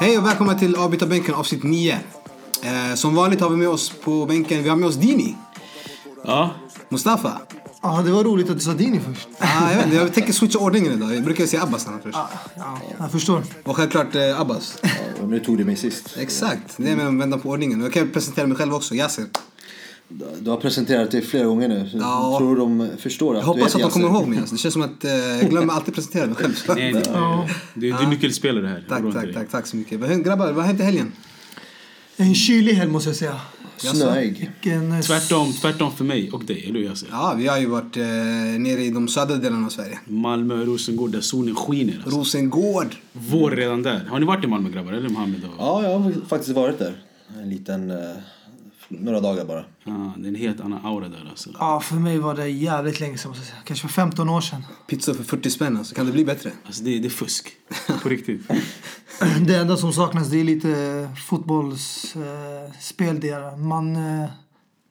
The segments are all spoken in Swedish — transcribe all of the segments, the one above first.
Hej och välkomna till Avbytarbänken avsnitt 9. Eh, som vanligt har vi med oss på bänken, vi har med oss Dini. Ja, Mustafa. Ja, det var roligt att du sa Dini först. Ah, jag, vet, jag tänker switcha ordningen idag. Jag brukar säga Abbas annars först. Ja, jag förstår. Och självklart eh, Abbas. Och nu tog du mig sist. Exakt, det är med att vända på ordningen. Jag kan presentera mig själv också, Yasser. Du har presenterat dig flera gånger nu. Ja. Tror de förstår att Jag hoppas du att de kommer ihåg mig. Alltså. Det känns som att eh, jag glömmer alltid presentera mig själv. Nej, nej. Du, du är nyckelspelare här. Tack, tack, tack, tack så mycket. Grabbar, vad i helgen? En kylig helg måste jag säga. Snöig. Vilken, eh, Tvärtom, tvärtom för mig och dig, eller hur Yassir? Ja, vi har ju varit eh, nere i de södra delarna av Sverige. Malmö, Rosengård, där solen skiner. Alltså. Rosengård. Vår redan där. Har ni varit i Malmö grabbar? Eller Mohammed? Och... Ja, jag har faktiskt varit där. En liten... Eh, några dagar bara. Ja, det är en helt annan aura där alltså. Ja, för mig var det jävligt länge sedan måste jag säga. Kanske för 15 år sedan. Pizza för 40 spänn, alltså. kan det bli bättre? Alltså det, det är fusk. På riktigt. Det enda som saknas det är lite fotbollsspel där. Man eh,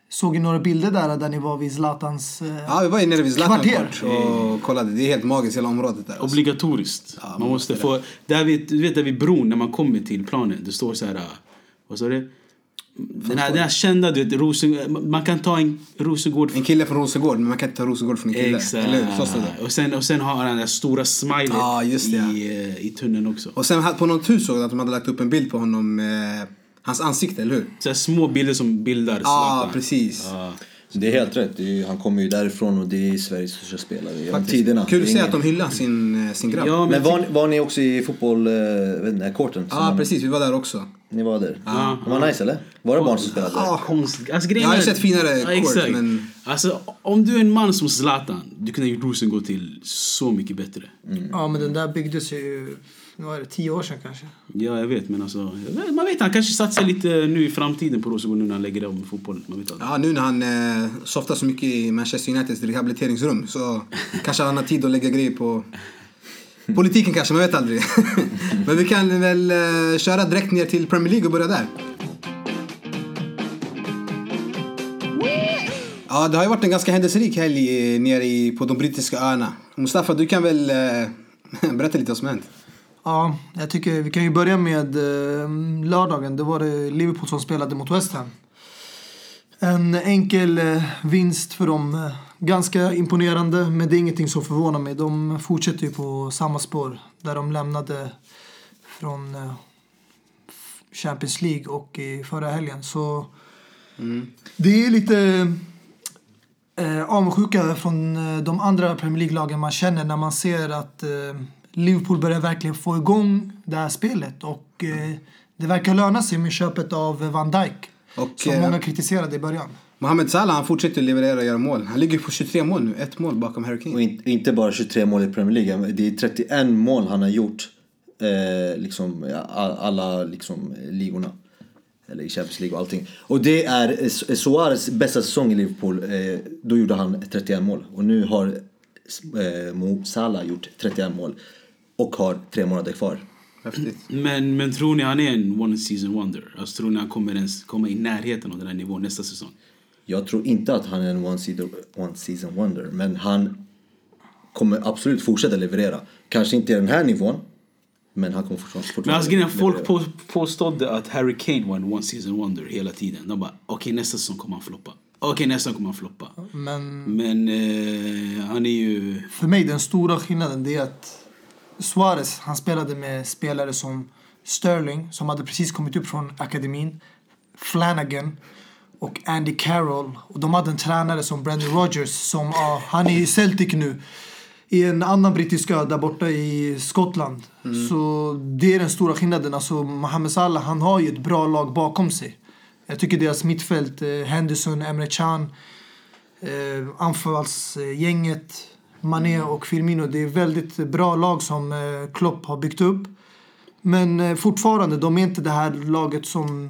såg ju några bilder där där ni var vid Zlatans... Eh, Ja, vi var ju nere vid Zlatan Kvarter. kort och kollade. Det är helt magiskt hela området där. Alltså. Obligatoriskt. man måste få... Där vid, du vet där vid bron när man kommer till planen. Det står så här... äh, Vad sa du? Den här, den här kända, du vet, Rosen, man kan ta en Rosengård... En kille från Rosengård, men man kan inte ta Rosengård från en kille. Exakt. Eller? Så det. Och sen, och sen har han den där stora smilet Ja, just det. i, eh, i tunneln också. Och sen på något hus såg jag att de hade lagt upp en bild på honom, eh, hans ansikte, eller hur? Så små bilder som bildar Ja, Zlatan. precis. Ja. Det är helt rätt. Det är, han kommer ju därifrån och det är Sveriges största spelare genom tiderna. Kul att se att de hyllar sin, eh, sin grabb. Ja, Ja, men, Men var, var ni också i fotboll, vet inte, courten? som- precis. Vi var där också. Ni var där? Ja. Det var nice eller? Var det barn som spelade? Ja, konstigt. Alltså, grejen Jag har ju sett finare ja, court, exakt. men- Alltså, om du är en man som Zlatan, du kunde ha gjort Rosengård till så mycket bättre. Ja, men den där byggdes ju... Vad är det? 10 år sedan kanske. Ja, jag vet, men alltså... vet- Man vet, han kanske satsar lite nu i framtiden på Rosengård nu när han lägger om fotboll. Man vet aldrig. Ja, nu när han eh, softar så mycket i Manchester Uniteds rehabiliteringsrum så kanske han har tid att lägga grejer på politiken kanske, man vet aldrig. men vi kan väl eh, köra direkt ner till Premier League och börja där. Ja, det har ju varit en ganska händelserik helg eh, nere i, på de brittiska öarna. Mustafa, du kan väl eh, berätta lite vad som hänt? Ja, jag tycker vi kan ju börja med eh, lördagen. Det var det Liverpool som spelade mot West Ham. En enkel eh, vinst för dem. Eh, ganska imponerande, men det är ingenting som förvånar mig. De fortsätter ju på samma spår där de lämnade från Champions League och i förra helgen. Så det är lite eh, avundsjuka från de andra Premier League-lagen man känner när man ser att eh, Liverpool börjar verkligen få igång det här spelet. Och eh, det verkar löna sig med köpet av Van Dijk. Och, som eh, många kritiserade i början. Mohamed Salah han fortsätter leverera och göra mål. Han ligger på 23 mål nu, ett mål bakom Harry Kane. Och in, inte bara 23 mål i Premier League. Det är 31 mål han har gjort. Eh, liksom alla liksom ligorna. Eller i Champions League och allting. Och det är eh, Su- Suarez bästa säsong i Liverpool. Eh, då gjorde han 31 mål. Och nu har eh, Mo Salah gjort 31 mål. Och har tre månader kvar. Häftigt. Men, men tror ni han är en one season wonder? Alltså, tror ni han kommer ens komma i närheten av den här nivån nästa säsong? Jag tror inte att han är en one season, one season wonder. Men han kommer absolut fortsätta leverera. Kanske inte i den här nivån. Men han kommer fortfarande, Men alltså, folk på, påstådde att Harry Kane var en one season wonder hela tiden. De bara, okej nästa säsong kommer han floppa. Okej nästa säsong kommer han floppa. Men Men eh, han är ju... för mig den stora skillnaden är att Suarez, han spelade med spelare som Sterling, som hade precis kommit upp från akademin, Flanagan och Andy Carroll. Och de hade en tränare som Brendan Rodgers som, ja, han är i Celtic nu. I en annan brittisk ö där borta i Skottland. Så det är den stora skillnaden. Alltså Mohamed Salah, han har ju ett bra lag bakom sig. Jag tycker deras mittfält, eh, Henderson, Emre Can, eh, anfallsgänget, Mané och Firmino. Det är väldigt bra lag som eh, Klopp har byggt upp. Men eh, fortfarande, de är inte det här laget som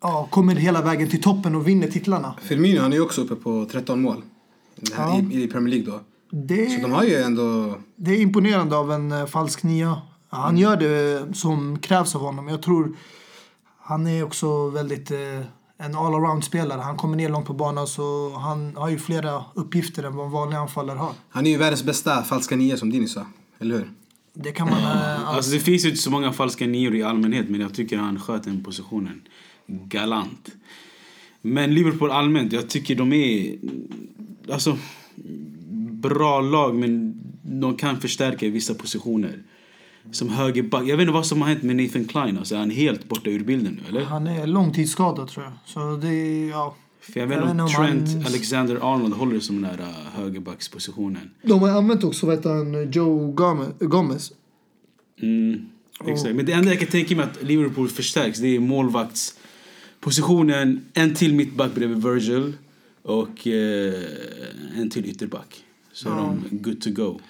ja, kommer hela vägen till toppen och vinner titlarna. Firmino han är ju också uppe på 13 mål. Ja. I, I Premier League då. Det, Så de har ju ändå... det är imponerande av en eh, falsk nia. Han gör det som krävs av honom. Jag tror han är också väldigt en all-around-spelare. Han kommer ner långt på banan så han har ju flera uppgifter än vad en vanlig anfallare har. Han är ju världens bästa falska nia som Dini sa. Eller hur? Det kan man... eh, Alltså det finns ju inte så många falska nior i allmänhet men jag tycker han sköt den positionen galant. Men Liverpool allmänt, jag tycker de är alltså bra lag men de kan förstärka i vissa positioner. Som högerback. Jag vet inte vad som har hänt med Nathan Klein. Alltså, är han helt borta ur bilden nu eller? han är långtidsskadad tror jag. Så det ja. För jag vet inte om Trent han- Alexander-Arnold håller som den där uh, högerbackspositionen. De har använt också, vad heter han, Joe Gomez. Gomez. Mm, exakt. Men det enda jag kan tänka mig att Liverpool förstärks det är målvaktspositionen. En till mittback bredvid Virgil och eh, en till ytterback. Så är de good to go.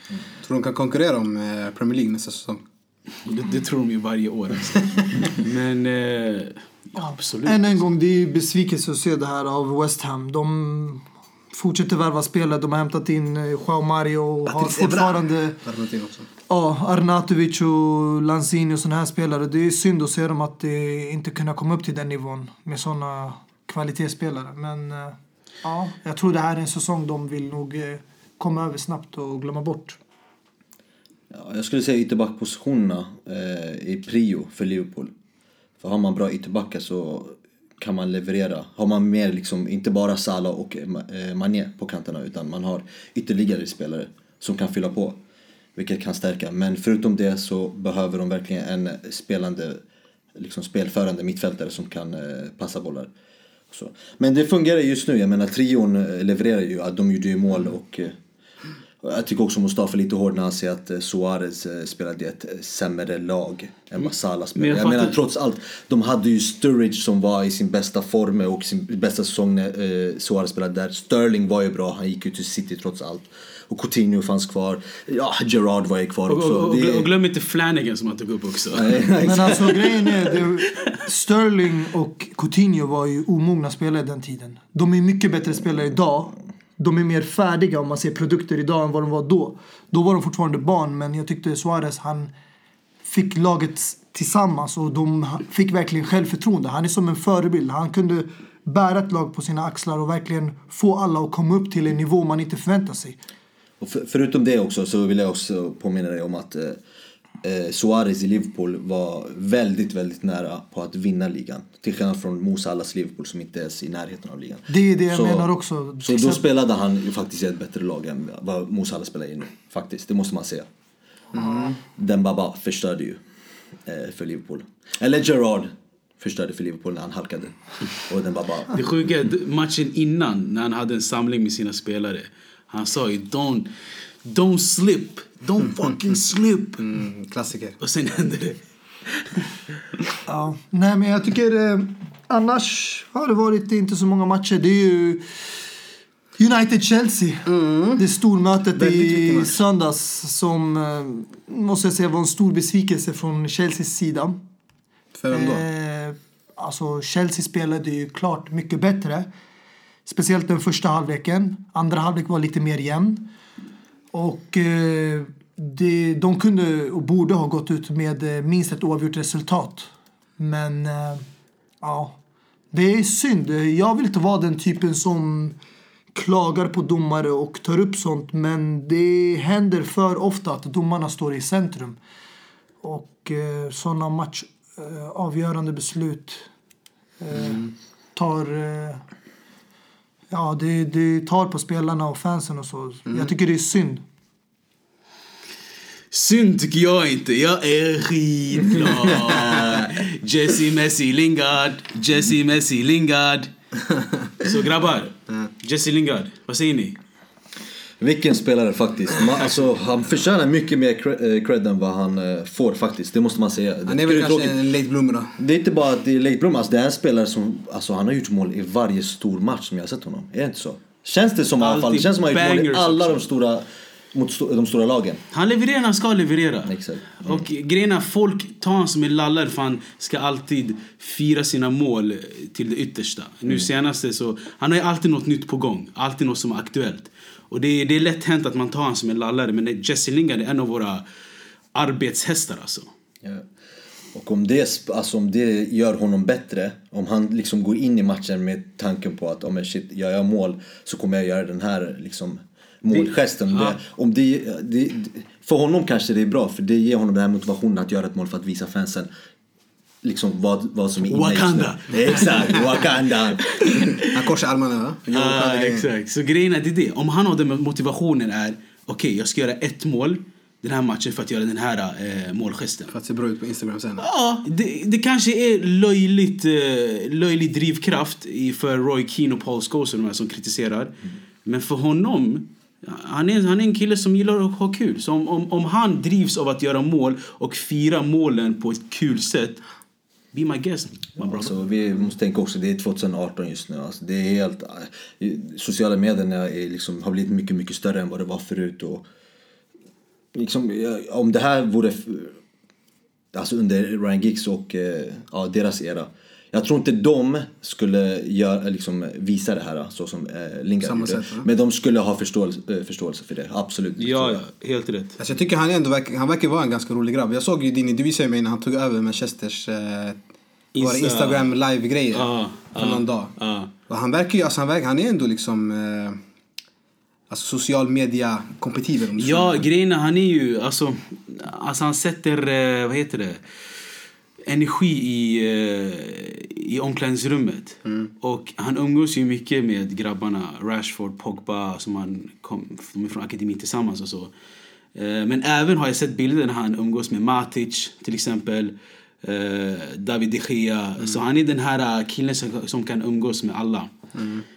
Tror de kan konkurrera om eh, Premier League nästa säsong? Det, det tror de ju varje år. Alltså. Men eh, absolut. Än en gång, det är ju besvikelse att se det här av West Ham. De fortsätter värva spelare. De har hämtat in eh, Joao Mario och har fortfarande ja, Arnautovic och Lanzini och såna här spelare. Det är synd att se dem att det inte kunna komma upp till den nivån med såna kvalitetsspelare. Men eh, ja, jag tror det här är en säsong de vill nog eh, komma över snabbt och glömma bort. Ja, jag skulle säga ytterbackpositionerna eh, i prio för Liverpool. För har man bra ytterbackar så kan man leverera. Har man mer liksom, inte bara Salah och eh, eh, Mané på kanterna utan man har ytterligare spelare som kan fylla på. Vilket kan stärka. Men förutom det så behöver de verkligen en spelande, liksom spelförande mittfältare som kan eh, passa bollar. Så. Men det fungerar just nu. Jag menar trion eh, levererar ju. De gjorde ju mål och eh, och jag tycker också Mustafa är lite hård när han säger att eh, Suarez eh, spelade i ett eh, sämre lag än vad Salah Men spelade. jag Jag, menar trots allt, de hade ju Sturridge som var i sin bästa form och sin bästa säsong när eh, Suarez spelade där. Sterling var ju bra, han gick ju till City trots allt. Och Coutinho fanns kvar. Ja, Gerard var ju kvar Och, också. och, och, Det- och glöm inte Flanagan som han tog upp också. Men alltså grejen är, det, Sterling och Coutinho var ju omogna spelare den tiden. De är mycket bättre spelare idag. De är mer färdiga om man ser produkter idag än vad de var då. Då var de fortfarande barn, men jag tyckte Suarez, han fick laget tillsammans och de fick verkligen självförtroende. Han är som en förebild. Han kunde bära ett lag på sina axlar och verkligen få alla att komma upp till en nivå man inte förväntar sig. Och för, förutom det också så vill jag också påminna dig om att eh, eh, Suarez i Liverpool var väldigt, väldigt nära på att vinna ligan. Till skillnad från Mo Salahs Liverpool som inte ens är i närheten av ligan. Det är det jag menar också. Så då spelade han ju faktiskt i ett bättre lag än vad Mo Salah spelar i nu. Faktiskt, det måste man säga. Den Baba förstörde ju eh, för Liverpool. Eller Gerard förstörde för Liverpool när han halkade. Och den Baba... Det sjuka matchen innan när han hade en samling med sina spelare. Han sa ju don't, don't slip, don't fucking slip. Mm, klassiker. Och sen hände det. Ja, nej men jag tycker eh, annars har det varit inte så många matcher. Det är ju United-Chelsea. Det stormötet i söndags som eh, måste jag säga var en stor besvikelse från Chelseas sida. För vem då? Eh, alltså Chelsea spelade ju klart mycket bättre. Speciellt den första halvleken. Andra halvlek var lite mer jämn. Och eh, det, de kunde och borde ha gått ut med eh, minst ett oavgjort resultat. Men eh, ja, det är synd. Jag vill inte vara den typen som klagar på domare och tar upp sånt. Men det händer för ofta att domarna står i centrum. Och eh, sådana match eh, avgörande beslut eh, tar eh, Ja, det, det tar på spelarna och fansen och så. Jag tycker det är synd. Synd tycker jag inte. Jag är skitglad. Jesse Messi Lingard. Jesse Messi Lingard. Så grabbar. Jesse Lingard. Vad säger ni? Vilken spelare faktiskt. Man, alltså, han förtjänar mycket mer cred, eh, cred än vad han eh, får faktiskt. Det måste man säga. Han är väl kanske tråkigt. en late bloomer då. Det är inte bara att det är late bloomer, alltså, det är en spelare som alltså, han har gjort mål i varje stor match som jag har sett honom. Är det inte så? Känns det som i alla fall? Det känns som att han har gjort mål i alla också. de stora, mot sto, de stora lagen. Han levererar han ska leverera. Exakt. Och grejen är, folk tar honom som en lallare för han ska alltid fira sina mål till det yttersta. Nu senaste så, han har ju alltid något nytt på gång. Alltid något som är aktuellt. Och det är, det är lätt hänt att man tar honom som en lallare men Jesse Lingard är en av våra arbetshästar alltså. Ja. Och om det, alltså om det gör honom bättre, om han liksom går in i matchen med tanken på att oh, men shit, gör jag mål så kommer jag göra den här liksom, målgesten. ja. Det, om det, det, för honom kanske det är bra för det ger honom den här motivationen att göra ett mål för att visa fansen liksom vad, vad som är inne Wakanda. Exakt, Wakanda. Han korsar armarna va? Ah, exakt. Så grejen är det. Om han har den motivationen är okej, jag ska göra ett mål den här matchen för att göra den här eh, målgesten. För att se bra ut på Instagram sen. Ja, det, det kanske är löjligt, eh, löjlig drivkraft i, för Roy Keane och Paul Scholes och de här som kritiserar. Men för honom, han är, han är en kille som gillar att ha kul. Så om, om, om han drivs av att göra mål och fira målen på ett kul sätt, be my guest, my brother. Alltså, vi måste tänka också, det är 2018 just nu. Alltså, det är helt, eh, sociala medierna är liksom, har blivit mycket, mycket större än vad det var förut. Och, liksom, eh, om det här vore alltså under Ryan Giggs och eh, ja, deras era. Jag tror inte de skulle göra, liksom, visa det här så som eh, Lingard gjorde. sätt? Men de skulle ha förståelse, eh, förståelse för det, absolut. Ja, jag. ja, helt rätt. Alltså jag tycker han ändå verkar, han verkar vara en ganska rolig grabb. Jag såg ju din, du visade mig när han tog över Manchesters eh, Insta- Instagram live-grejer Ja, för ja, någon dag. ja. Och han verkar ju, alltså han, verkar, han är ändå liksom eh, alltså social media kompatibel. Ja, grejen han är ju, alltså, alltså han sätter, eh, vad heter det, energi i, eh, i omklädningsrummet. Och han umgås ju mycket med grabbarna, Rashford, Pogba, som han kom, de är från akademin tillsammans och så. Eh, Men även har jag sett bilder när han umgås med Matic till exempel. eh, David de Gea. Så han är den här killen som, som kan umgås med alla.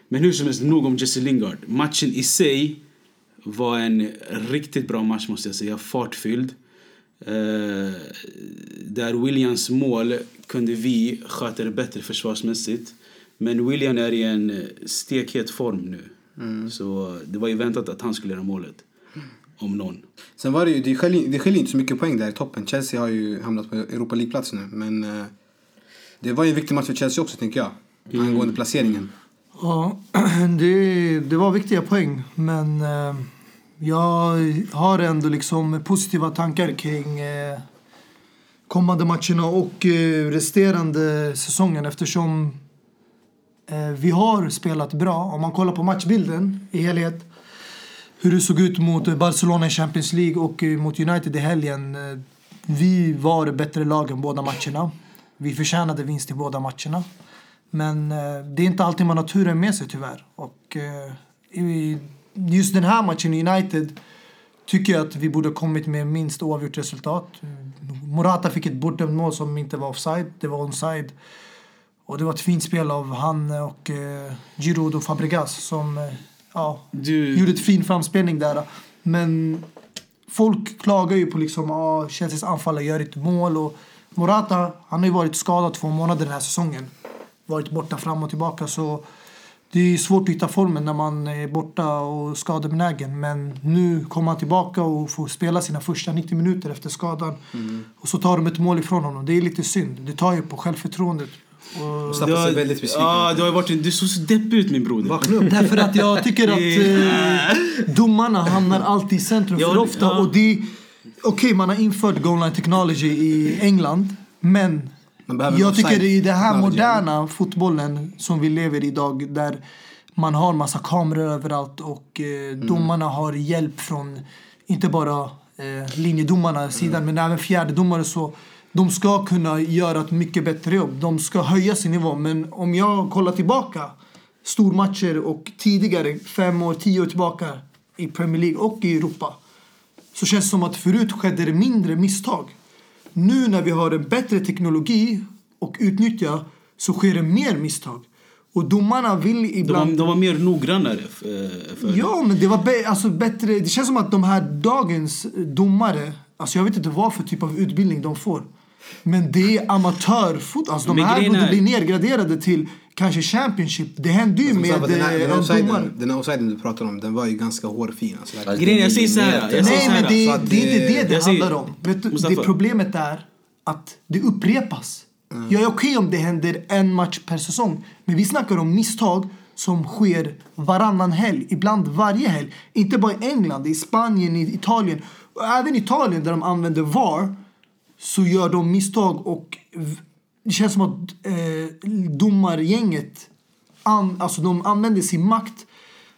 Men hur som helst, nog om Jesse Lingard. Matchen i sig var en riktigt bra match måste jag säga. Fartfylld. Eh, där Williams mål kunde vi sköta det bättre försvarsmässigt. Men William är i en eh, stekhet form nu. Så det var ju väntat att han skulle göra målet. Om någon. Sen var det ju, det skiljer, det skiljer inte så mycket poäng där i toppen. Chelsea har ju hamnat på Europa League-plats nu. Men eh, det var ju en viktig match för Chelsea också tänker jag. Angående placeringen. Ja, det, det var viktiga poäng. Men eh, jag har ändå liksom positiva tankar kring eh, kommande matcherna och eh, resterande säsongen eftersom eh, vi har spelat bra. Om man kollar på matchbilden i helhet hur det såg ut mot Barcelona i Champions League och eh, mot United i helgen. Eh, vi var bättre lag än båda matcherna. Vi förtjänade vinst i båda matcherna. Men eh, det är inte alltid man har turen med sig tyvärr. Och i just den här matchen i United tycker jag att vi borde ha kommit med minst oavgjort resultat. Morata fick ett bortdömt mål som inte var offside. Det var onside. Och det var ett fint spel av han och eh, Giroud och Fabregas som eh, ja, Du, gjorde ett fin framspelning där. Men folk klagar ju på liksom, ah, Chelseas anfallare gör inte mål. Och Morata, han har ju varit skadad två månader den här säsongen. Varit borta fram och tillbaka. Så det är svårt att hitta formen när man är borta och skadebenägen. Men nu kommer han tillbaka och får spela sina första 90 minuter efter skadan. Och så tar de ett mål ifrån honom. Det är lite synd. Det tar ju på självförtroendet. Och Mustafa ser väldigt besviken du har varit en, du såg så deppig ut min broder. Vakna. Därför att jag tycker att eh, domarna hamnar alltid i centrum för ofta. ja. Och det, okej, man har infört goal line technology i England. Men jag tycker i den här moderna fotbollen som vi lever i idag där man har massa kameror överallt och eh, domarna har hjälp från inte bara eh, linjedomarna sidan men även fjärdedomare så de ska kunna göra ett mycket bättre jobb. De ska höja sin nivå. Men om jag kollar tillbaka stormatcher och tidigare, fem år, tio år tillbaka i Premier League och i Europa så känns det som att förut skedde det mindre misstag. Nu när vi har en bättre teknologi och utnyttjar så sker det mer misstag. Och domarna vill De ibland... de var mer noggrannare. f- eh, För, Ja, men det var bä- alltså bättre. Det känns som att de här dagens domare, alltså jag vet inte vad för typ av utbildning de får. Men det är amatörfot. Alltså de Men här borde bli nedgraderade till kanske Championship. Det hände ju med den, här, den, här eh, domare. offsiden, den här offsiden du pratar om, den var ju ganska hårfin. Alltså. Alltså, Grejen, jag säger så här, jag säger Nej, men det, det är inte det- det handlar om. Vet du, det problemet är att det upprepas. Jag är okej om det händer en match per säsong. Men vi snackar om misstag som sker varannan helg, ibland varje helg. Inte bara i England, i Spanien, i Italien. Även i Italien där de använder VAR så gör de misstag och det känns som att eh, domargänget an, alltså de använder sin makt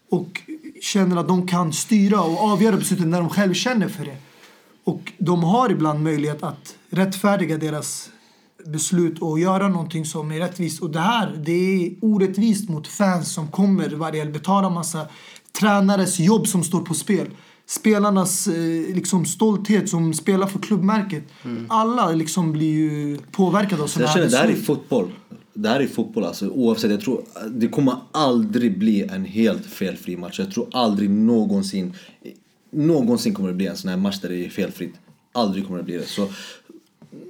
och känner att de kan styra och avgöra besluten när de själv känner för det. Och de har ibland möjlighet att rättfärdiga deras beslut och göra någonting som är rättvist. Och det här, det är orättvist mot fans som kommer varje helg, betalar massa tränares jobb som står på spel. Spelarnas eh, liksom, stolthet som spelar för klubbmärket. Alla liksom blir ju påverkade av jag sådana känner, det här är fotboll. Det här är fotboll alltså. Oavsett, jag tror det kommer aldrig bli en helt felfri match. Jag tror aldrig någonsin, någonsin kommer det bli en sån här match där det är felfritt. Aldrig kommer det bli det. Så,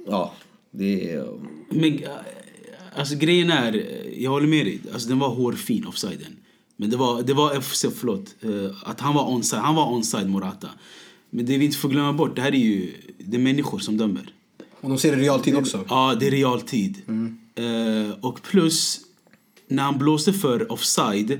ja, det är... Men äh, alltså grejen är, äh, jag håller med dig. Alltså den var hårfin offsiden. Men det var, det var FC, förlåt, äh, att han var onside. Han var onside Morata. Men det vi inte får glömma bort, det här är ju det är människor som dömer. Och de ser det i realtid också. Ja, det är realtid. Eh, och plus, när han blåste för offside,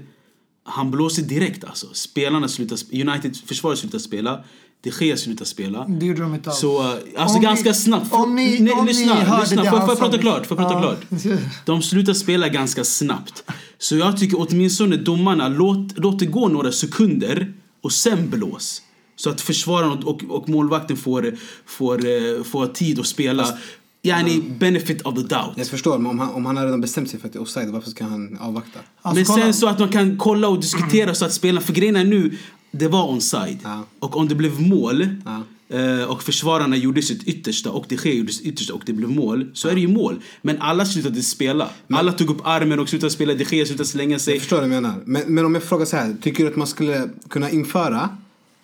han blåste direkt alltså. Spelarna slutade, United försvaret slutade spela, De Gea slutade spela. Det gjorde de inte alls. Så, eh, alltså Om ganska ni- snabbt. om ni- Nej, om ni lyssna, hörde lyssna. det Får jag prata klart? Får jag prata klart? De slutar spela ganska snabbt. Så jag tycker åtminstone domarna, låt, låt det gå några sekunder och sen blås. Så att försvararen och, och, och målvakten får, får, eh, får tid att spela. Yani benefit of the doubt. Jag förstår, men om han, om han har redan bestämt sig för att det är offside, varför ska han avvakta? Alltså, Men kolla. sen så att man kan kolla och diskutera så att spelarna, för grejen är nu, det var onside. Ja. Och om det blev mål Ja. Eh, och försvararna gjorde sitt yttersta och de Gea gjorde sitt yttersta och det blev mål, så är det ju mål. Men alla slutade spela. Alla tog upp armen och slutade spela, de Gea slutade slänga sig. Jag förstår vad du menar. Men, men om jag frågar så här, tycker du att man skulle kunna införa,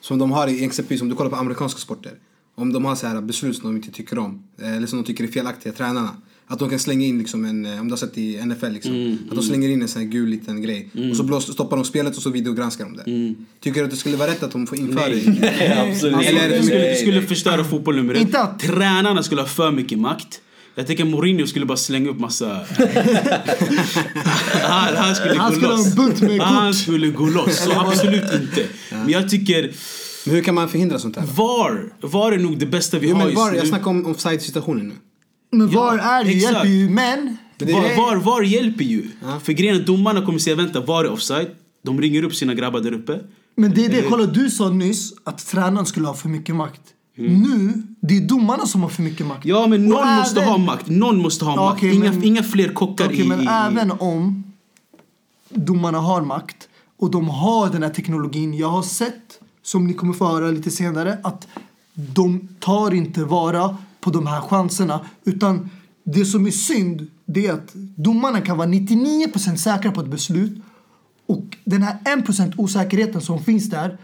som de har i exempelvis om du kollar på amerikanska sporter, om de har så här beslut som de inte tycker om, eh, eller som de tycker är felaktiga, tränarna. Att de kan slänga in liksom en, eh, om du har sett i NFL liksom, att de slänger in en sån här gul liten grej. Och så blås, stoppar de spelet och så videogranskar de det. Tycker du att det skulle vara rätt att de får införa det? Nej, absolut Nej, Eller det skulle, det skulle förstöra fotbollen ett. Inte att- Tränarna skulle ha för mycket makt. Jag tänker Mourinho skulle bara slänga upp massa... han, han skulle Han gå loss. med Han skulle gå loss. Så absolut inte. Men jag tycker... Men hur kan man förhindra sånt här? VAR, VAR är nog det bästa vi Jo, har men just var, nu. jag snackar om offside-situationen nu. Men VAR Ja, är exakt. hjälper ju, men... det- VAR, VAR, VAR hjälper ju. För grejen är domarna kommer säga vänta, VAR är offside. De ringer upp sina grabbar där uppe. Men det är det, kolla du sa nyss att tränaren skulle ha för mycket makt. Nu, det är domarna som har för mycket makt. Ja, men någon måste även- ha makt. Någon måste ha Ja, makt. Inga, men- inga fler kockar Okej, i... men även om domarna har makt och de har den här teknologin. Jag har sett, som ni kommer få höra lite senare, att de tar inte vara på de här chanserna. Utan det som är synd, det är att domarna kan vara 99% säkra på ett beslut och den här 1% osäkerheten som finns där,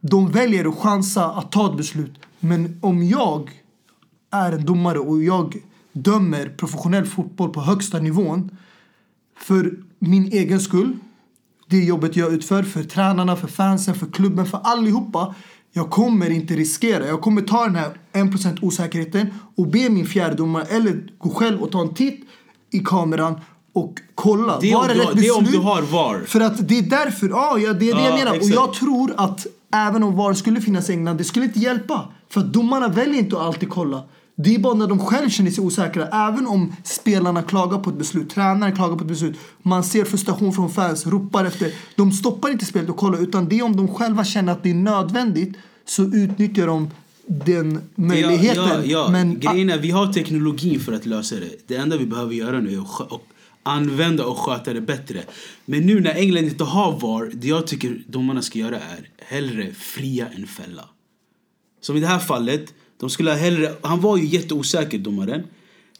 de väljer att chansa att ta ett beslut. Men om jag är en domare och jag dömer professionell fotboll på högsta nivån för min egen skull, det jobbet jag utför för tränarna, för fansen, för klubben, för allihopa. Jag kommer inte riskera. Jag kommer ta den här 1% osäkerheten och be min fjärde domare eller gå själv och ta en titt i kameran och kolla. Det är var om det du rätt om du har VAR. För att det är därför, ja, ja det är det Ja, jag menar. Och exakt. jag tror att även om VAR skulle finnas i England, det skulle inte hjälpa. För att domarna väljer inte att alltid kolla. Det är bara när de själv känner sig osäkra. Även om spelarna klagar på ett beslut, tränaren klagar på ett beslut. Man ser frustration från fans, ropar efter. De stoppar inte spelet och kollar. Utan det är om de själva känner att det är nödvändigt så utnyttjar de den möjligheten. Ja, ja, ja. Men Grejen är vi har teknologin för att lösa det. Det enda vi behöver göra nu är att använda och sköta det bättre. Men nu när England inte har VAR, det jag tycker domarna ska göra är hellre fria än fälla. Som i det här fallet, de skulle hellre, han var ju jätteosäker domaren.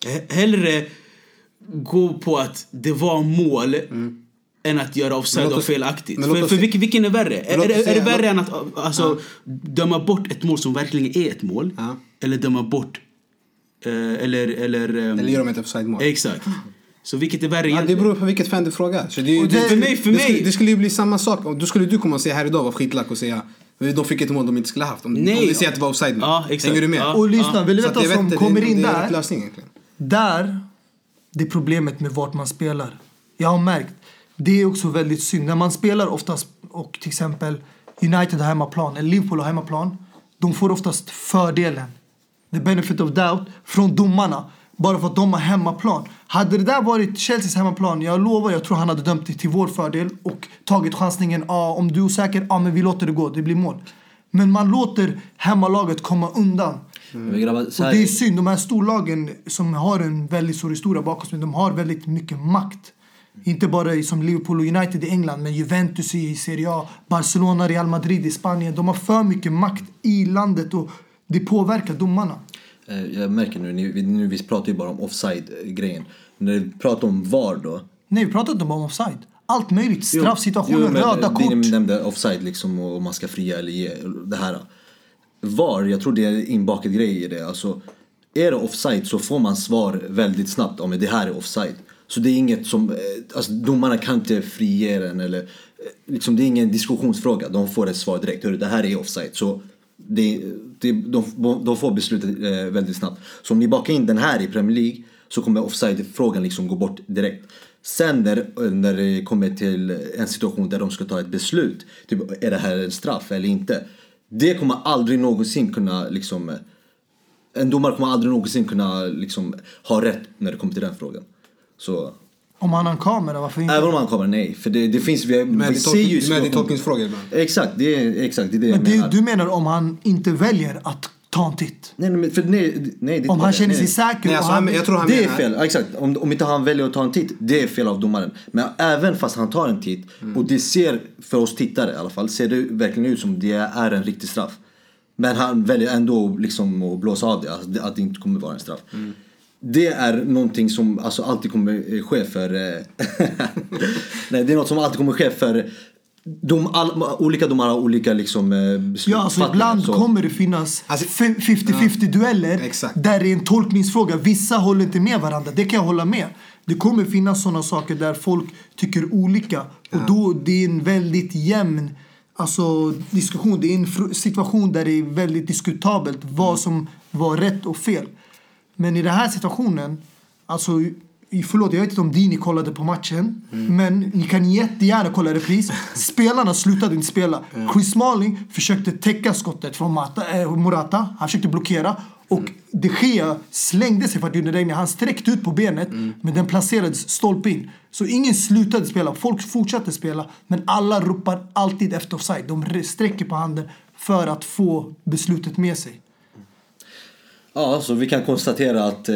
He- Hellre gå på att det var mål än att göra offside låt oss- felaktigt. låt För, för vilken, vilken är värre? Är, låt är, är det värre än att alltså, döma bort ett mål som verkligen är ett mål? Ja. Eller döma bort... Eh, eller... Eller, ehm, Eller gör de ett offside-mål? Exakt. Så vilket är värre Ja, det beror på vilket fan du frågar. Så det, det- För mig- för det, mig- Skulle, det skulle ju bli samma sak. Då skulle du komma och säga här idag var skitlack och säga de fick ett mål de inte skulle ha haft. Om, Nej. om vi säger att det var offside nu. Ja. Hänger du med? Ja. Och lyssna, vill du veta vad som kommer det, in det är där? lösning. Där, det är problemet med vart man spelar. Jag har märkt, det är också väldigt synd. När man spelar oftast, och till exempel United har hemmaplan, eller Liverpool har hemmaplan, de får oftast fördelen. the benefit of doubt från domarna. Bara för att de har hemmaplan. Hade det där varit Chelseas hemmaplan, jag lovar, jag tror han hade dömt det till vår fördel och tagit chansningen. Ah, om du är osäker, ah, men vi låter det gå, det blir mål. Men man låter hemmalaget komma undan. Grabbar, så Och det är synd, de här storlagen som har en väldigt stor historia bakom sig, de har väldigt mycket makt. Inte bara som Liverpool och United i England, men Juventus i Serie A, Barcelona, Real Madrid i Spanien. De har för mycket makt i landet och det påverkar domarna. Eh, jag märker nu, ni, nu vi pratar ju bara om offside-grejen. När vi pratar om VAR då. Nej, vi pratar inte bara om offside. Allt möjligt. Straffsituationer, Jo, men röda Vi kort. nämnde offside liksom och om man ska fria eller ge det här. VAR, jag tror det är en inbakad grej i det. Alltså, är det offside så får man svar väldigt snabbt om det här är offside. Så det är inget som, eh, alltså domarna kan inte frige den eller, eh, liksom det är ingen diskussionsfråga. De får ett svar direkt, hörru det här är offside. Så det, det, de, de får beslutet eh, väldigt snabbt. Så om ni bakar in den här i Premier League så kommer offside-frågan liksom gå bort direkt. Sen när, när det kommer till en situation där de ska ta ett beslut, typ är det här en straff eller inte? Det kommer aldrig någonsin kunna liksom, en domare kommer aldrig någonsin kunna liksom ha rätt när det kommer till den frågan. Så om han har en kamera, varför inte? även om han kommer, nej. För det, det finns, vi, Med vi ser ju tolkning- med i situation- tolkningsfrågor ibland. Exakt, det är, exakt, det är det Men jag det, menar. du menar om han inte väljer att ta en titt? Nej, nej, men för, nej, nej, det, Om han känner nej. sig säker Nej, alltså, han... jag tror han Det är menar... fel, ja, exakt. Om, om inte han väljer att ta en titt, det är fel av domaren. Men även fast han tar en titt och det ser, för oss tittare i alla fall, ser det verkligen ut som det är en riktig straff. Men han väljer ändå liksom att blåsa av det, det- att det inte kommer vara en straff. Det är någonting som alltså, alltid kommer eh, ske för... eh, Nej, det är något som alltid kommer ske för de, all, olika domare har olika liksom, eh, beslut. Ja, alltså ibland så- kommer det finnas Alltså- 50-50 dueller Exakt. där det är en tolkningsfråga. Vissa håller inte med varandra, det kan jag hålla med. Det kommer finnas sådana saker där folk tycker olika. Och då det är en väldigt jämn alltså, diskussion. Det är en situation där det är väldigt diskutabelt vad som var rätt och fel. Men i den här situationen, alltså Förlåt, jag vet inte om Dini kollade på matchen. Men ni kan jättegärna kolla repris. Spelarna slutade inte spela. Chris Smalling försökte täcka skottet från Mata, eh, Morata. Han försökte blockera. Och de Gea slängde sig för att det. Han sträckte ut på benet. Men den placerades stolpe in. Så ingen slutade spela. Folk fortsatte spela. Men alla ropar alltid efter offside. De sträcker på handen för att få beslutet med sig. Ja, så vi kan konstatera att eh,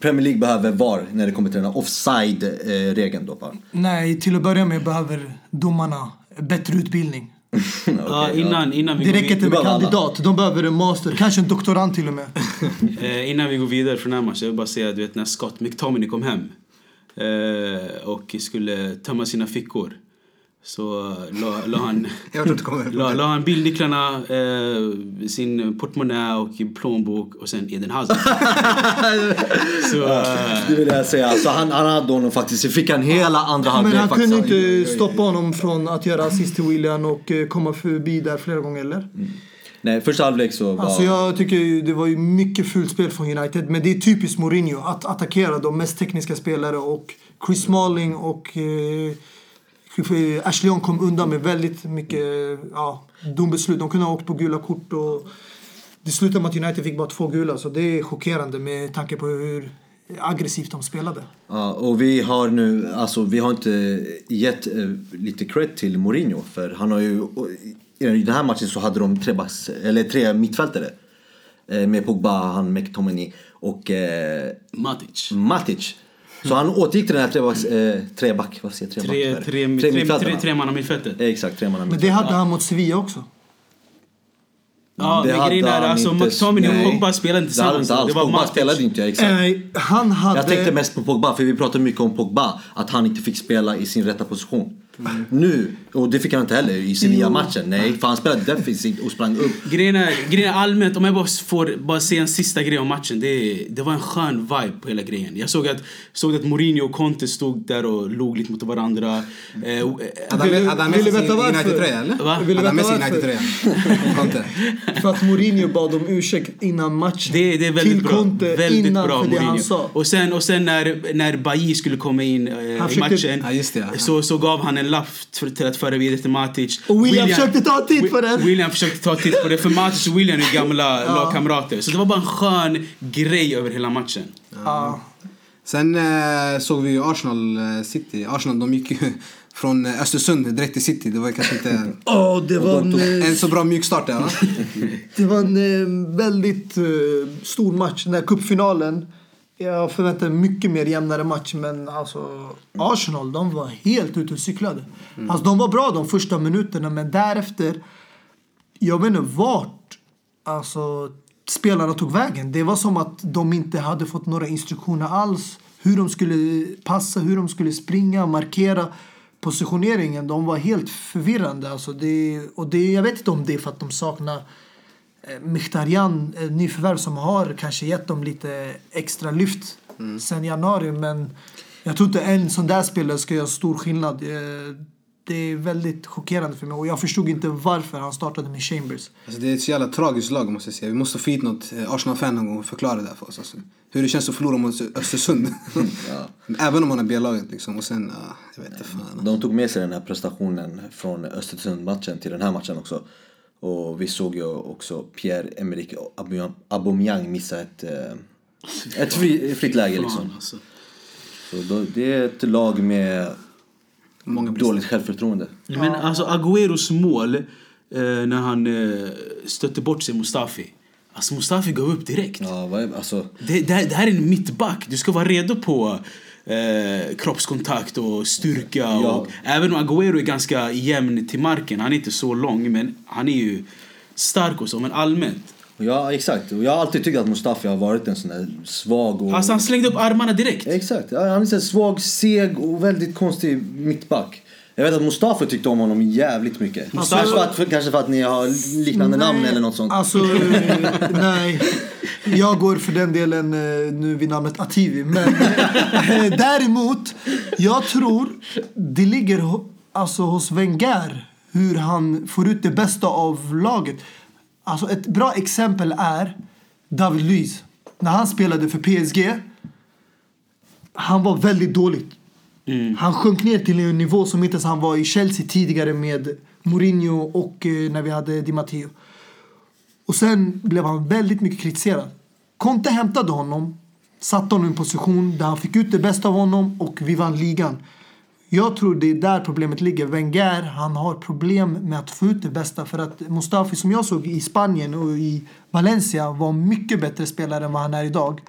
Premier League behöver VAR när det kommer till den här offside-regeln då bara. Nej, till att börja med behöver domarna bättre utbildning. Ja, innan, innan, vi Det går räcker inte med behöver alla. kandidat, de behöver en master, kanske en doktorand till och med. eh, innan vi går vidare från den här matchen, jag vill bara säga du vet när Scott McTominay kom hem eh, och skulle tömma sina fickor. Så la, la han... La, la han bilnycklarna, eh, sin portmonnä och plånbok och sen Eden Hazard. så, eh, Det vill jag säga. Så han, han hade honom faktiskt. Så fick han hela andra Men halvlek han faktiskt. kunde inte stoppa honom från att göra assist till William och eh, komma förbi där flera gånger, eller? Nej, första halvlek så var... Alltså jag tycker det var ju mycket fult spel från United. Men det är typiskt Mourinho att attackera de mest tekniska spelare och Chris Smalling och eh, Ashley Young kom undan med väldigt mycket ja, dombeslut. De kunde ha åkt på gula kort och det slutade med att United fick bara två gula. Så det är chockerande med tanke på hur aggressivt de spelade. Ja, och vi har nu, alltså vi har inte gett eh, lite cred till Mourinho för han har ju, och i den här matchen så hade de tre, backs, eller tre mittfältare. Eh, med Pogba, han McTominay och eh, Matic. Matic. Så han återgick till den här trebacks, eh, treback, vad säger Tre, treback? tre, tre, tre, mittfältarna. tre, tre man mittfältet. Exakt, tre man Men det hade han mot Sevilla också. Ja, Det men hade grejen är han alltså McTominay och nej. Pogba spelade inte Det tillsammans. inte alls. Pogba spelade inte, exakt. Eh, han hade... Jag tänkte mest på Pogba, för vi pratade mycket om Pogba. Att han inte fick spela i sin rätta position. Mm. Nu, och det fick han inte heller i Sevilla-matchen. Nej, för han spelade defensivt och sprang upp. Grejen är, grejen är allmänt, om jag bara får bara säga en sista grej om matchen. Det, det var en skön vibe på hela grejen. Jag såg att, såg att Mourinho och Conte stod där och log lite mot varandra. Eh, du sig veta varför? United-tröja eller? Va? Vill du veta varför? Conte. För att Mourinho bad om ursäkt innan matchen. Det, det är väldigt till bra. Conte väldigt innan bra för det han Mourinho. sa. Och sen, och sen när, när Bailly skulle komma in eh, i matchen Ja, just det, ja. så, så gav han en för- till att föra vidare till Matic. Och William försökte ta tid på den. William försökte ta tid på det, för Matic och William är gamla lagkamrater. Så det var bara en skön grej över hela matchen. Ja. Sen eh, såg vi ju Arsenal eh, City. Arsenal de gick ju från eh, Östersund direkt till City. Det var kanske inte Åh, det var en, en så bra mjukstart där va? Det var en eh, väldigt eh, stor match, den här cupfinalen. Jag förväntade mig mycket mer jämnare match, men alltså Arsenal, de var helt ute och cyklade. Alltså de var bra de första minuterna, men därefter, jag vet inte vart alltså, spelarna tog vägen. Det var som att de inte hade fått några instruktioner alls. Hur de skulle passa, hur de skulle springa, markera positioneringen. De var helt förvirrande. Alltså det, och det, jag vet inte om det är för att de saknar Mkhitaryan, eh, nyförvärv som har kanske gett dem lite extra lyft sen januari. Men jag tror inte en sån där spelare ska göra stor skillnad. Eh, Det är väldigt chockerande för mig och jag förstod inte varför han startade med Chambers. Alltså, det är ett så jävla tragiskt lag måste jag säga. Vi måste få hit något eh, Arsenal-fan någon gång och förklara det här för oss. Alltså. Hur det känns att förlora mot Östersund. Även om man är B-laget liksom. Och sen, ja, jag vet inte fan. De tog med sig den här prestationen från Östersund-matchen till den här matchen också. Och vi såg ju också Pierre-Emerick Aubameyang- missa ett, eh, ett fri, fritt läge liksom. Alltså. Så då, det är ett lag med Många dåligt självförtroende. Men alltså Agüeros mål eh, när han eh, stötte bort sig Mustafi. Alltså Mustafi gav upp direkt. Ja, vad är, alltså, Det, det, här, det här är en mittback. Du ska vara redo på eh, kroppskontakt och styrka. Ja. Och, även om Agüero är ganska jämn till marken. Han är inte så lång, men han är ju stark och så. Men allmänt. ja, exakt. Och jag har alltid tyckt att Mustafi har varit en sån där svag och... Alltså han slängde upp armarna direkt. Exakt. Han är här svag, seg och väldigt konstig mittback. Jag vet att Mustafa tyckte om honom jävligt mycket. Mustafa- Kanske, för att, för, kanske för att ni har liknande namn eller något sånt. Alltså, eh, nej. Jag går för den delen eh, nu vid namnet Ativi. Men eh, däremot, jag tror det ligger alltså, hos Wenger hur han får ut det bästa av laget. Alltså, ett bra exempel är David Luiz. När han spelade för PSG, han var väldigt dålig. Mm. Han sjönk ner till en nivå som inte ens han var i Chelsea tidigare med Mourinho och eh, när vi hade Di Matteo. Och sen blev han väldigt mycket kritiserad. Conte hämtade honom, satte honom i en position där han fick ut det bästa av honom och vi vann ligan. Jag tror det är där problemet ligger. Wenger, han har problem med att få ut det bästa för att Mustafi som jag såg i Spanien och i Valencia var mycket bättre spelare än vad han är idag.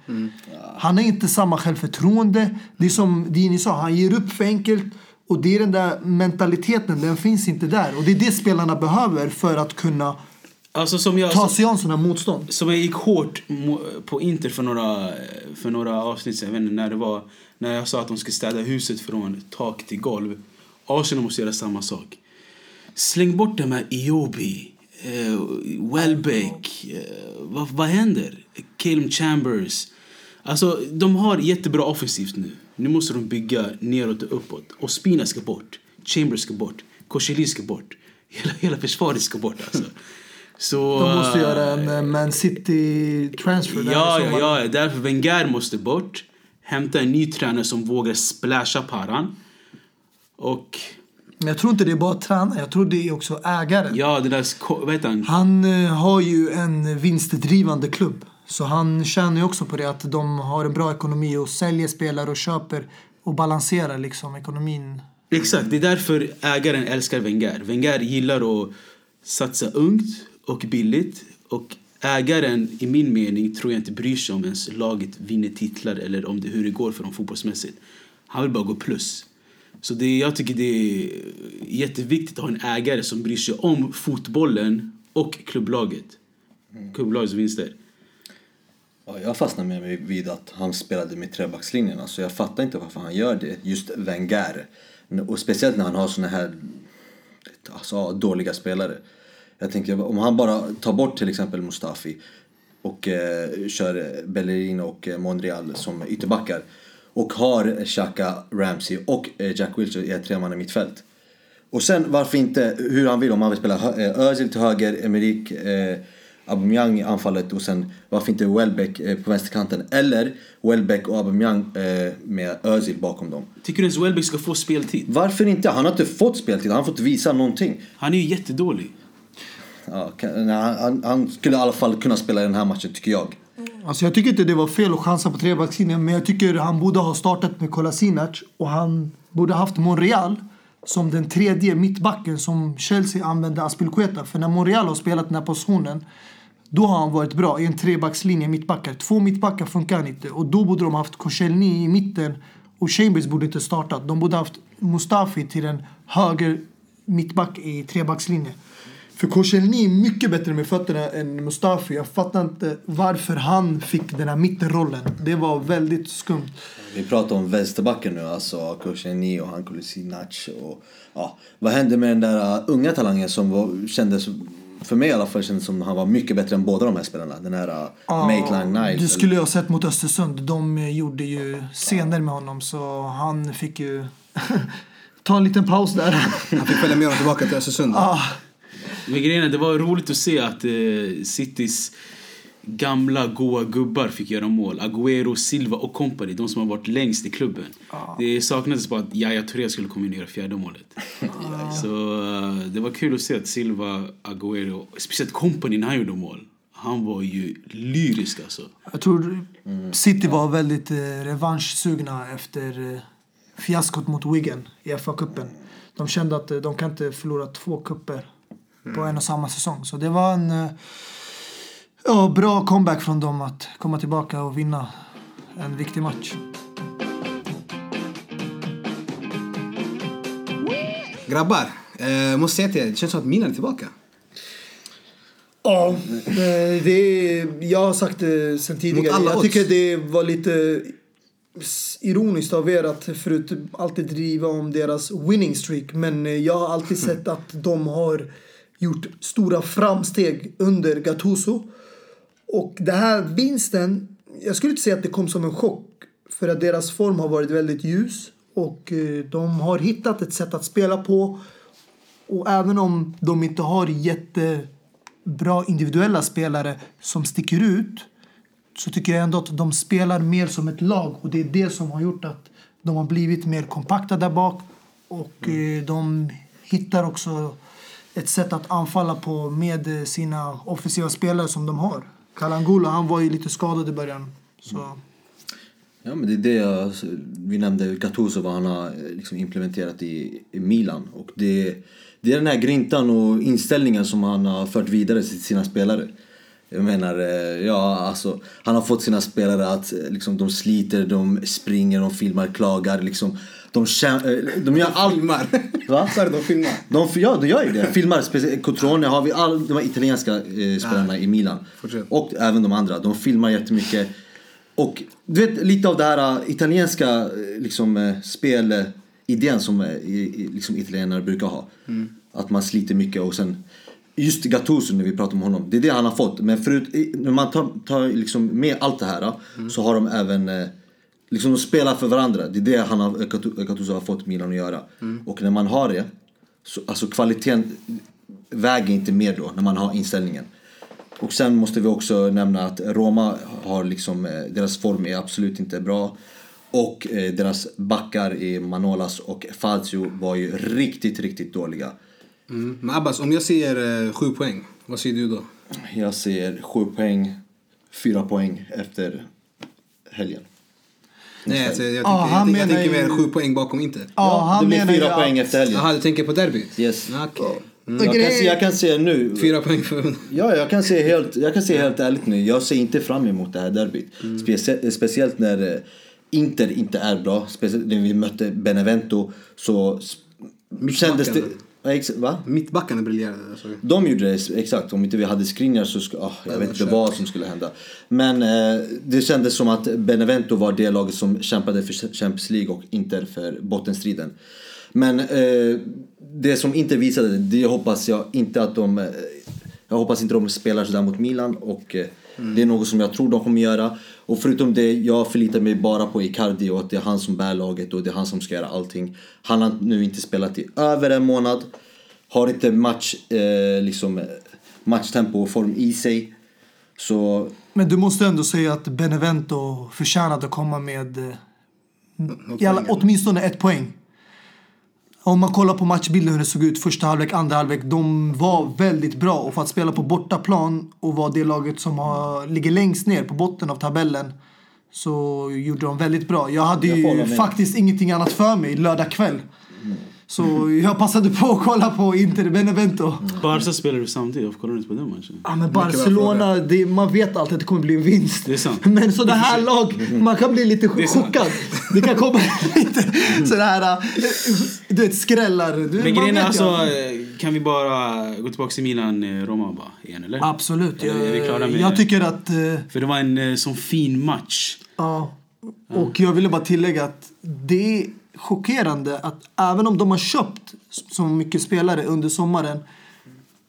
Han har inte samma självförtroende. Det är som Dini sa, han ger upp för enkelt. Och det är den där mentaliteten, den finns inte där. Och det är det spelarna behöver för att kunna Alltså som jag... ta sig an sådana motstånd. Som jag gick hårt på Inter för några, för några avsnitt sedan, när det var. När jag sa att de ska städa huset från tak till golv. Arsenal måste göra samma sak. Släng bort de här Iobi, eh, Welbeck. Eh, vad, vad händer? Calum Chambers. Alltså, de har jättebra offensivt nu. Nu måste de bygga neråt och uppåt. Och Spina ska bort. Chambers ska bort. Koscielny ska bort. Hela, hela försvaret ska bort alltså. Så, De måste eh, göra en eh, Man City-transfer där Ja, ja, ja. Därför Wenger måste bort. Hämta en ny tränare som vågar splasha paran. Och Men jag tror inte det är bara tränaren, jag tror det är också ägaren. ja, det där... Vad heter han? Han eh, har ju en vinstdrivande klubb. Så han tjänar ju också på det att de har en bra ekonomi och säljer spelare och köper och balanserar liksom ekonomin. Exakt, det är därför ägaren älskar Wenger. Wenger gillar att satsa ungt och billigt. Och ägaren, i min mening, tror jag inte bryr sig om ens laget vinner titlar eller om det, hur det går för dem fotbollsmässigt. Han vill bara gå plus. Så det, jag tycker det är jätteviktigt att ha en ägare som bryr sig om fotbollen och klubblaget. Klubblagets vinster. Ja, jag fastnar med mig vid att han spelade med trebackslinjen. Alltså jag fattar inte varför han gör det. Just Wenger. Och speciellt när han har såna här alltså, dåliga spelare. Jag tänker om han bara tar bort till exempel Mustafi och eh, kör Bellerin och eh, Monreal som ytterbackar och har Xhaka, Ramsey och eh, Jack Wilshere i ett tremanna mittfält. Och sen varför inte hur han vill, om han vill spela eh, Özil till höger, Emerick, eh, Aubameyang i anfallet och sen varför inte Welbeck eh, på vänsterkanten. Eller Welbeck och Aubameyang eh, med Özil bakom dem. Tycker du ens Welbeck ska få speltid? Varför inte? Han har inte fått speltid, han har fått visa någonting. Han är ju jättedålig. Ja, han, han skulle i alla fall kunna spela i den här matchen tycker jag. Alltså jag tycker inte det var fel att chansa på trebackslinjen men jag tycker han borde ha startat med Kolasinac och han borde haft Monreal som den tredje mittbacken som Chelsea använde Aspilqueta För när Monreal har spelat den här positionen då har han varit bra i en trebackslinje mittbackar. Två mittbackar funkar inte och då borde de haft Koscielny i mitten och Chambers borde inte startat. De borde haft Mustafi till en höger mittback i trebackslinjen. För Koscielny är mycket bättre med fötterna än Mustafi. Jag fattar inte varför han fick den här mittenrollen. Det var väldigt skumt. Vi pratar om vänsterbacken nu, alltså Koscielny och han Kolasinac och ja, vad hände med den där uh, unga talangen som var, kändes, för mig i alla fall kändes som han var mycket bättre än båda de här spelarna. Den här uh, Maitland Niles. Du skulle ju ha sett mot Östersund. De gjorde ju scener med honom så han fick ju ta en liten paus där. Han fick följa med honom tillbaka till Östersund. ah, Men grejen är, det var roligt att se att eh, Citys gamla goa gubbar fick göra mål. Agüero, Silva och company, de som har varit längst i klubben. Det saknades bara att Yahya Touré skulle komma in och göra fjärde målet. Så eh, det var kul att se att Silva, Agüero, speciellt company när han gjorde mål. Han var ju lyrisk alltså. jag tror City var väldigt eh, revanschsugna efter eh, fiaskot mot Wigan i FA-cupen. De kände att eh, de kan inte förlora två kupper på en och samma säsong. Så det var en eh, ja, bra comeback från dem att komma tillbaka och vinna en viktig match. Grabbar, eh, måste säga till er, det känns som att Milan är tillbaka. Ja, eh, det är, jag har sagt det sen tidigare. alla Jag odds. tycker det var lite ironiskt av er att förut alltid driva om deras winning streak. Men eh, jag har alltid sett att de har gjort stora framsteg under Gattuso. Och den här vinsten, jag skulle inte säga att det kom som en chock. För att deras form har varit väldigt ljus. Och eh, de har hittat ett sätt att spela på. Och även om de inte har jättebra individuella spelare som sticker ut så tycker jag ändå att de spelar mer som ett lag. Och det är det som har gjort att de har blivit mer kompakta där bak. Och mm. de hittar också ett sätt att anfalla på med sina offensiva spelare som de har. Kalangula, han var ju lite skadad i början. Så. Ja men det är det jag, vi nämnde Gattuso vad han har eh, liksom implementerat i, i Milan och det, det är den här grintan och inställningen som han har fört vidare till sina spelare. Jag menar, eh, ja alltså han har fått sina spelare att eh, liksom de sliter, de springer, de filmar, klagar liksom. De, eh, de gör allt. Filmar. Va? Det, de filmar. De, ja, de gör ju det. Filmar. Cotrone har vi all, de här italienska eh, spelarna i Milan. Fortsätt. Och även de andra. De filmar jättemycket. Och du vet lite av det här eh, italienska eh, liksom, spelidén som liksom italienare brukar ha. Att man sliter mycket och sen Just Gattuso när vi pratar om honom, det är det han har fått. Men förut, när man tar, tar liksom med allt det här så har de även Liksom de spelar för varandra. Det är det han har, Gattu- Gattuso har fått Milan att göra. Och när man har det, så, alltså kvaliteten väger inte mer då när man har inställningen. Och sen måste vi också nämna att Roma har liksom, eh, deras form är absolut inte bra. Och eh, deras backar i Manolas och Fazio var ju riktigt, riktigt dåliga. Mm. Men Abbas, om jag säger eh, sju poäng, vad säger du då? Jag ser sju poäng, fyra poäng efter helgen. Nej, alltså, jag, Ja, tänker, han jag, tänker, jag menar tänker ju- mer sju poäng bakom Inter. Ja, han det blir menar fyra ju poäng efter helgen. Jaha, du tänker på derbyt? Yes. Okej. Och Jag kan, se, jag kan se nu. Fyra poäng för... Ja, jag kan se helt, jag kan se helt ärligt nu. Jag ser inte fram emot det här derbyt. Mm. Specie, speciellt när eh, Inter inte är bra. Speciellt när vi mötte Benevento så kändes det... Ja, ex- Va? Mittbackarna briljerade. Alltså. De gjorde det exakt. Om inte vi hade Skriniar så skulle... ah, jag vet inte vad som skulle hända. Men eh, det kändes som att Benevento var det laget som kämpade för Champions League och Inter för bottenstriden. Men eh, det som Inter visade, det hoppas jag inte att de... Eh, jag hoppas inte de spelar sådär mot Milan och eh, det är något som jag tror de kommer göra. Och förutom det, jag förlitar mig bara på Icardi och att det är han som bär laget och det är han som ska göra allting. Han har nu inte spelat i över en månad. Har inte match, eh, liksom, matchtempo och form i sig. Så Men du måste ändå säga att Benevento förtjänade att komma med eh, alla, åtminstone ett poäng. Om man kollar på matchbilden hur det såg ut första halvlek, andra halvlek. De var väldigt bra och för att spela på bortaplan och vara det laget som har, ligger längst ner på botten av tabellen så gjorde de väldigt bra. Jag hade Jag ju faktiskt ingenting annat för mig lördag kväll. Så jag passade på att kolla på Inter Benevento. Barca spelar du samtidigt, varför kollar du inte på den matchen? Ja, men Barcelona, det, man vet alltid att det kommer bli en vinst. Det är sant. Men sådana här lag, man kan bli lite chockad. Det kan komma lite sådär, äh, du vet skrällar. Du, Men grejen är alltså, eh, kan vi bara gå tillbaka till Milan-Roma bara igen eller? Absolut. Eller är vi klara Jag, med- jag tycker att, eh, För det var en eh, sån fin match. ja. Och jag ville bara tillägga att det är chockerande att även om de har köpt så mycket spelare under sommaren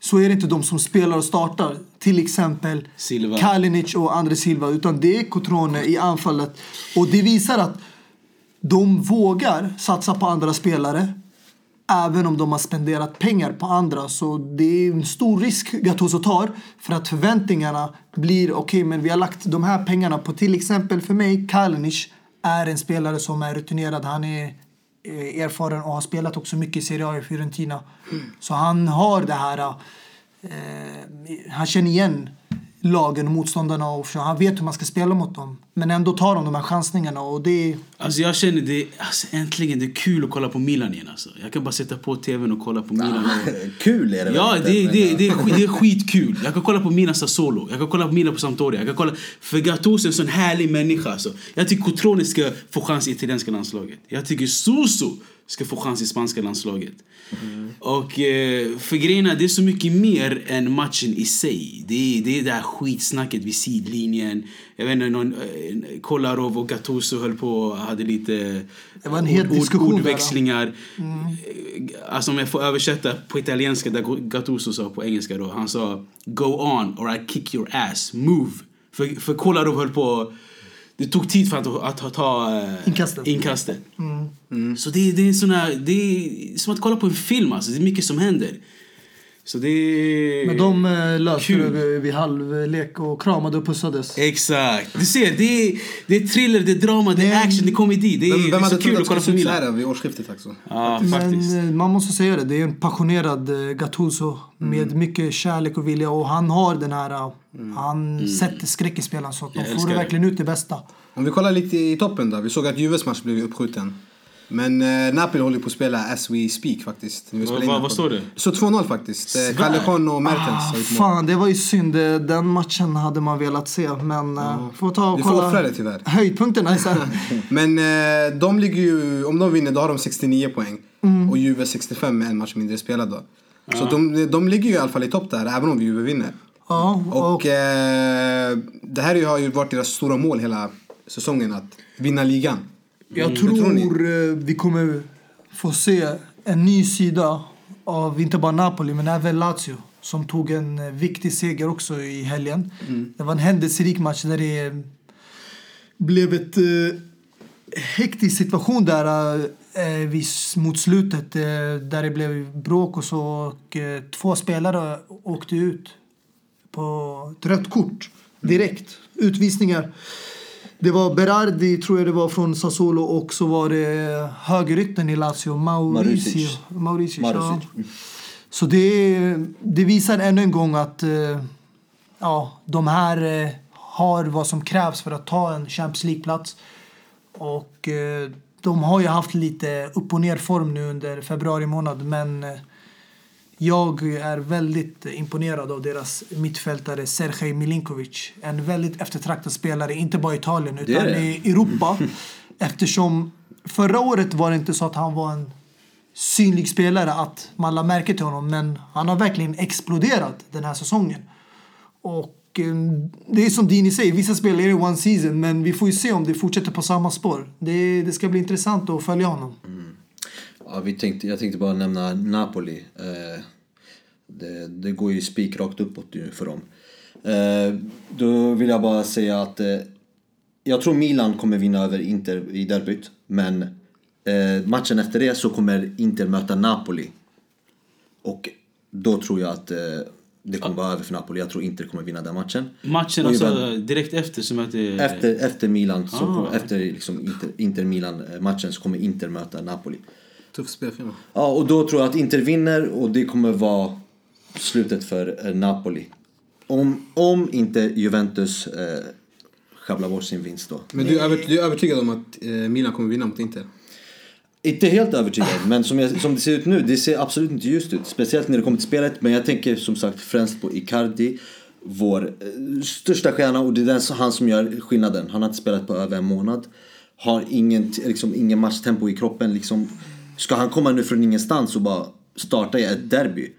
så är det inte de som spelar och startar. Till exempel Silva. Kalinic och André Silva. Utan det är Cotrone i anfallet. Och det visar att de vågar satsa på andra spelare. Även om de har spenderat pengar på andra. Så det är en stor risk Gattuso tar. För att förväntningarna blir okej men vi har lagt de här pengarna på till exempel för mig Kalinic är en spelare som är rutinerad. Han är Eh, erfaren och har spelat också mycket i Serie A i Fiorentina. Så han har det här eh, han känner igen lagen och motståndarna och han vet hur man ska spela mot dem. Men ändå tar de de här chansningarna och det Alltså jag känner det, alltså äntligen det är kul att kolla på Milan igen alltså. Jag kan bara sätta på tvn och kolla på Milan. Och... kul är det Ja, det, inte, det, men, det, är skit, det är skitkul. Jag kan kolla på Milan Sassuolo, jag kan kolla på Milan på Sampdoria. Jag kan kolla... För Gattuso är en sån härlig människa. Alltså. Jag tycker Cotrone ska få chans i italienska landslaget. Jag tycker Suso ska få chans i spanska landslaget. Och eh, för grejen är, det är så mycket mer än matchen i sig. Det är det, är det här skitsnacket vid sidlinjen. Jag vet inte, någon, eh, Kolarov och Gattuso höll på och hade lite Det var en het diskussion där, ordväxlingar. Eh, Alltså om jag får översätta på italienska där Gattuso sa på engelska då. Han sa Go on or I kick your ass. Move. För, för Kolarov höll på... Det tog tid för att, att, ta eh, Inkastet. inkastet. Så det, det är såna, det är som att kolla på en film alltså. Det är mycket som händer. Så det är... Men de eh, löste Kul. det vid halvlek och kramade och pussades. Exakt. Du ser, det är, det är thriller, det är drama, det Det är är- action, det är komedi. Det är, Vem, det vem är hade så kul trott att kolla det på skulle se ut så Milan. här vid årsskiftet också? Ja, faktiskt. Men eh, man måste säga det, det är en passionerad eh, Gattuso med Mm. mycket kärlek och vilja och han har den här, eh, han sätter skräck i spelaren så att de får det det. verkligen ut det bästa. Om vi kollar lite i toppen då. Vi såg att Juves match blev uppskjuten. Men eh, Napoli håller på att spela as we speak faktiskt. Vad- spelar in vad- står det? Det står 2-0 faktiskt. Eh. Callejon och Mertens Ah, fan, det var ju synd. Eh, Den matchen hade man velat se. Men uh, får ta och Du får kolla offra det tyvärr. höjdpunkterna istället. Men eh, de ligger ju, om de vinner då har de 69 poäng. Mm. Och Juve 65 med en match mindre spelad då. Så de, de ligger ju i alla fall i topp där, även om Juve vinner. ja, och, Och eh, det här har ju varit deras stora mål hela säsongen, att vinna ligan. Jag tror, tror ni? eh, vi kommer få se en ny sida av inte bara Napoli men även Lazio. Som tog en eh, viktig seger också i helgen. Det var en händelserik match där det blev ett eh, hektisk situation där eh, vid, mot slutet. Eh, där det blev bråk och så. Och, eh, två spelare åkte ut på ett rött kort direkt. Utvisningar. Det var Berardi, tror jag det var, från Sassuolo och så var det högerytten i Lazio, Mauricio. Mauricio, ja. Marusic. Så det, det visar ännu en gång att eh, ja, de här eh, har vad som krävs för att ta en Champions League-plats. Och eh, de har ju haft lite upp och ner form nu under februari månad men jag är väldigt imponerad av deras mittfältare Sergej Milinkovic. En väldigt eftertraktad spelare, inte bara i Italien utan det. i Europa. Eftersom förra året var det inte så att han var en synlig spelare att man lade märke till honom. Men han har verkligen exploderat den här säsongen. Och eh, det är som Dini säger, vissa spelare är one season men vi får ju se om det fortsätter på samma spår. Det, det ska bli intressant att följa honom. Ja, vi tänkte, jag tänkte bara nämna Napoli. Eh, det, det går ju spikrakt uppåt för dem. Eh, då vill jag bara säga att eh, jag tror Milan kommer vinna över Inter i derbyt. Men matchen efter det så kommer Inter möta Napoli. Och då tror jag att det kommer vara över för Napoli. Jag tror inte det kommer vinna den matchen. Matchen alltså direkt efter som det... Efter, efter Milan, så Ah. kommer, efter liksom Inter, Inter så kommer Inter möta Napoli. Tuff spelschema. Ja, och då tror jag att Inter vinner och det kommer vara slutet för eh, Napoli. Om, om inte Juventus eh, sjabblar bort sin vinst då. Men du är, övert, du är övertygad om att eh, Milan kommer vinna mot Inter? Inte helt övertygad, men som, jag, som det ser ut nu, det ser absolut inte ljust ut. Speciellt när det kommer till spelet. Men jag tänker som sagt främst på Icardi. Vår eh, största stjärna och det är den, han som gör skillnaden. Han har inte spelat på över en månad. Har ingen, liksom, ingen matchtempo i kroppen. Liksom, ska han komma nu från ingenstans och bara starta i ett derby?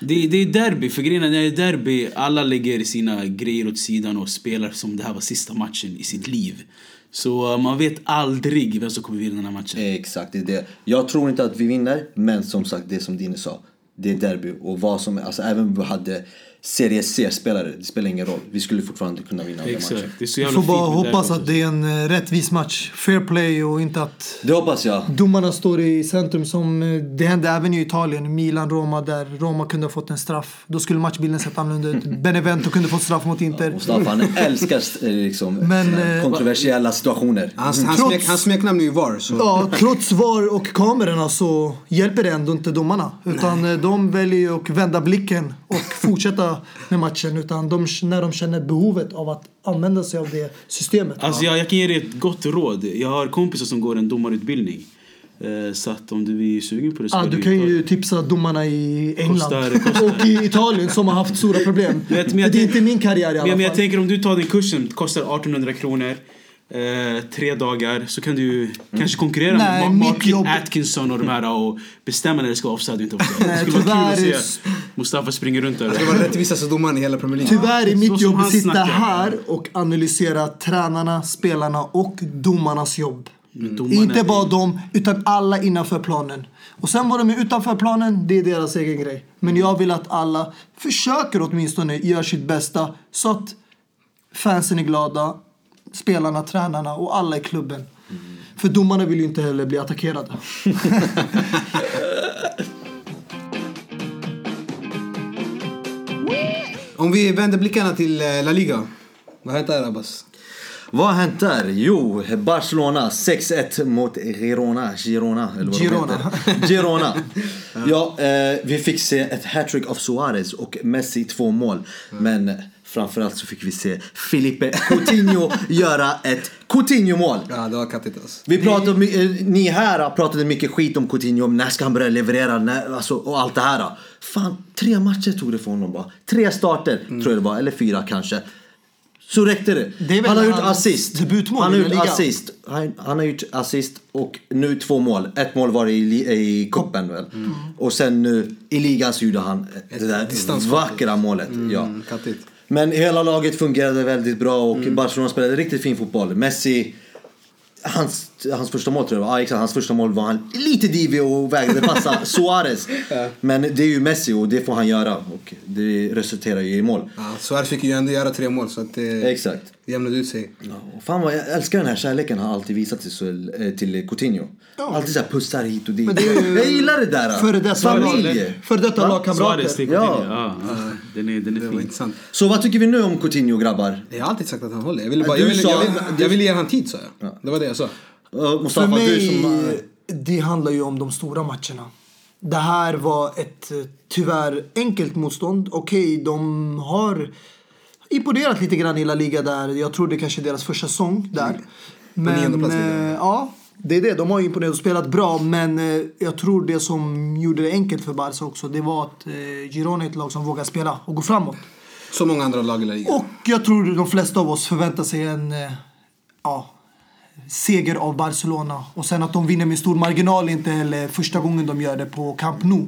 Det, det är derby, för grejen är när det är derby, alla lägger sina grejer åt sidan och spelar som det här var sista matchen i sitt liv. Så uh, man vet aldrig vem som kommer vinna den här matchen. Exakt, det är det. Jag tror inte att vi vinner, men som sagt det som Dine sa. Det är derby och vad som, alltså även om vi hade Serie C-spelare, det spelar ingen roll. Vi skulle fortfarande kunna vinna den matchen. Exakt, det är så Vi får bara hoppas att det är en eh, rättvis match. Fair play och inte att Det hoppas jag. domarna står i centrum som eh, det hände även i Italien. Milan-Roma där Roma kunde ha fått en straff. Då skulle matchbilden sett annorlunda ut. Benevento kunde fått straff mot Inter. Mustafa han älskar eh, liksom, Men, kontroversiella situationer. Hans, hans, Trots- smek, hans smeknamn är ju VAR. Så. Ja, trots VAR och kamerorna så hjälper det ändå inte domarna. Utan eh, de väljer ju att vända blicken och fortsätta med matchen. Utan de, när de känner behovet av att använda sig av det systemet. Alltså jag, jag kan ge dig ett gott råd. Jag har kompisar som går en domarutbildning. Eh, så att om du är sugen på det så Ah, du kan ta- ju tipsa domarna i England Kostar- kostar. och i Italien som har haft stora problem. Vet, det är inte min karriär i alla Men, men jag fall. tänker om du tar den kursen, kostar 1800 kronor. Eh, tre dagar så kan du kanske konkurrera Nej, med Ma- mitt Martin jobb- Atkinson och de här och bestämma när det ska vara offside och inte offside. Nej, det skulle vara kul att se Mustafa springer runt där. Det var den rättvisaste domaren i hela Premier League. Tyvärr är mitt jobb att sitta snackar. här och analysera tränarna, spelarna och domarnas jobb. domarna Inte bara dem, utan alla innanför planen. Och sen vad de är utanför planen, det är deras egen grej. Men jag vill att alla försöker åtminstone göra sitt bästa så att fansen är glada, spelarna, tränarna och alla i klubben. För domarna vill ju inte heller bli attackerade. Om vi vänder blickarna till eh, La Liga. Vad heter det Abbas? Vad har hänt där? Jo, Barcelona 6-1 mot Girona. Girona, eller vad Girona. Girona. ja, eh, vi fick se ett hattrick av Suarez och Messi två mål. Men framförallt så fick vi se Felipe Coutinho göra ett Coutinho-mål. Ja, det var kattigt alltså. Vi pratade, eh, ni här pratade mycket skit om Coutinho, när ska han börja leverera när, alltså, och allt det här. Fan, tre matcher tog det för honom bara. Tre starter tror jag det var, eller fyra kanske. Så räckte det. Det han har gjort assist. han har gjort assist. Han, han har gjort assist och nu två mål. Ett mål var i, i cupen väl. Och sen nu i ligan så gjorde han det där vackra målet. Ja. Mm, kattigt. Men hela laget fungerade väldigt bra och Barcelona spelade riktigt fin fotboll. Messi, hans, hans första mål tror jag var, ja, exakt, hans första mål var han lite divig och vägrade passa Suarez. Men det är ju Messi och det får han göra och det resulterar ju i mål. Ja, Suarez fick ju ändå göra tre mål så att det Exakt. jämnade ut sig. Ja, fan vad jag älskar den här kärleken han alltid visat till, eh, till Coutinho. Alltid såhär pussar hit och dit. Men det är ju jag gillar det där. Före detta, Familj. före detta lagkamrater. Ja. Ja. ja. Den är, den är Det fin. intressant. Så vad tycker vi nu om Coutinho grabbar? Jag har alltid sagt att han håller. Jag ville, bara, jag ville, sa- jag ville, jag ville ge han tid sa jag. Det var det jag sa. Uh, Mustafa, För mig, du som... eh, det handlar ju om de stora matcherna. Det här var ett eh, tyvärr enkelt motstånd. Okej, de har imponerat lite grann i La Liga där. Jag tror det kanske är deras första säsong där. nionde Men ja, det är det. De har ju imponerat och spelat bra. Men eh, jag tror det som gjorde det enkelt för Barca också, det var att eh, Girona är ett lag som vågar spela och gå framåt. Så många andra lag i. Och jag tror de flesta av oss förväntar sig en eh, ja, seger av Barcelona. Och sen att de vinner med stor marginal inte heller första gången de gör det på Camp Nou.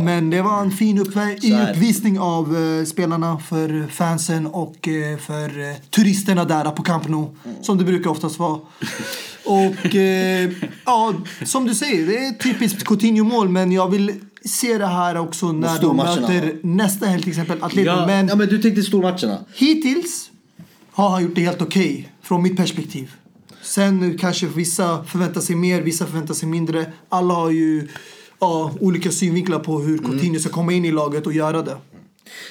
Men det var en fin uppvisning av eh, spelarna för fansen och eh, för eh, turisterna där på Camp Nou. Som det brukar oftast vara. Och eh, ja, som du säger, det är ett typiskt Coutinho-mål. Men jag vill se det här också när de möter nästa helg till exempel Atletico. Ja. Men Ja men du tänkte stormatcherna. Hittills har han gjort det helt okej från mitt perspektiv. Sen kanske vissa förväntar sig mer, vissa förväntar sig mindre. Alla har ju ja, olika synvinklar på hur Coutinho ska komma in i laget och göra det.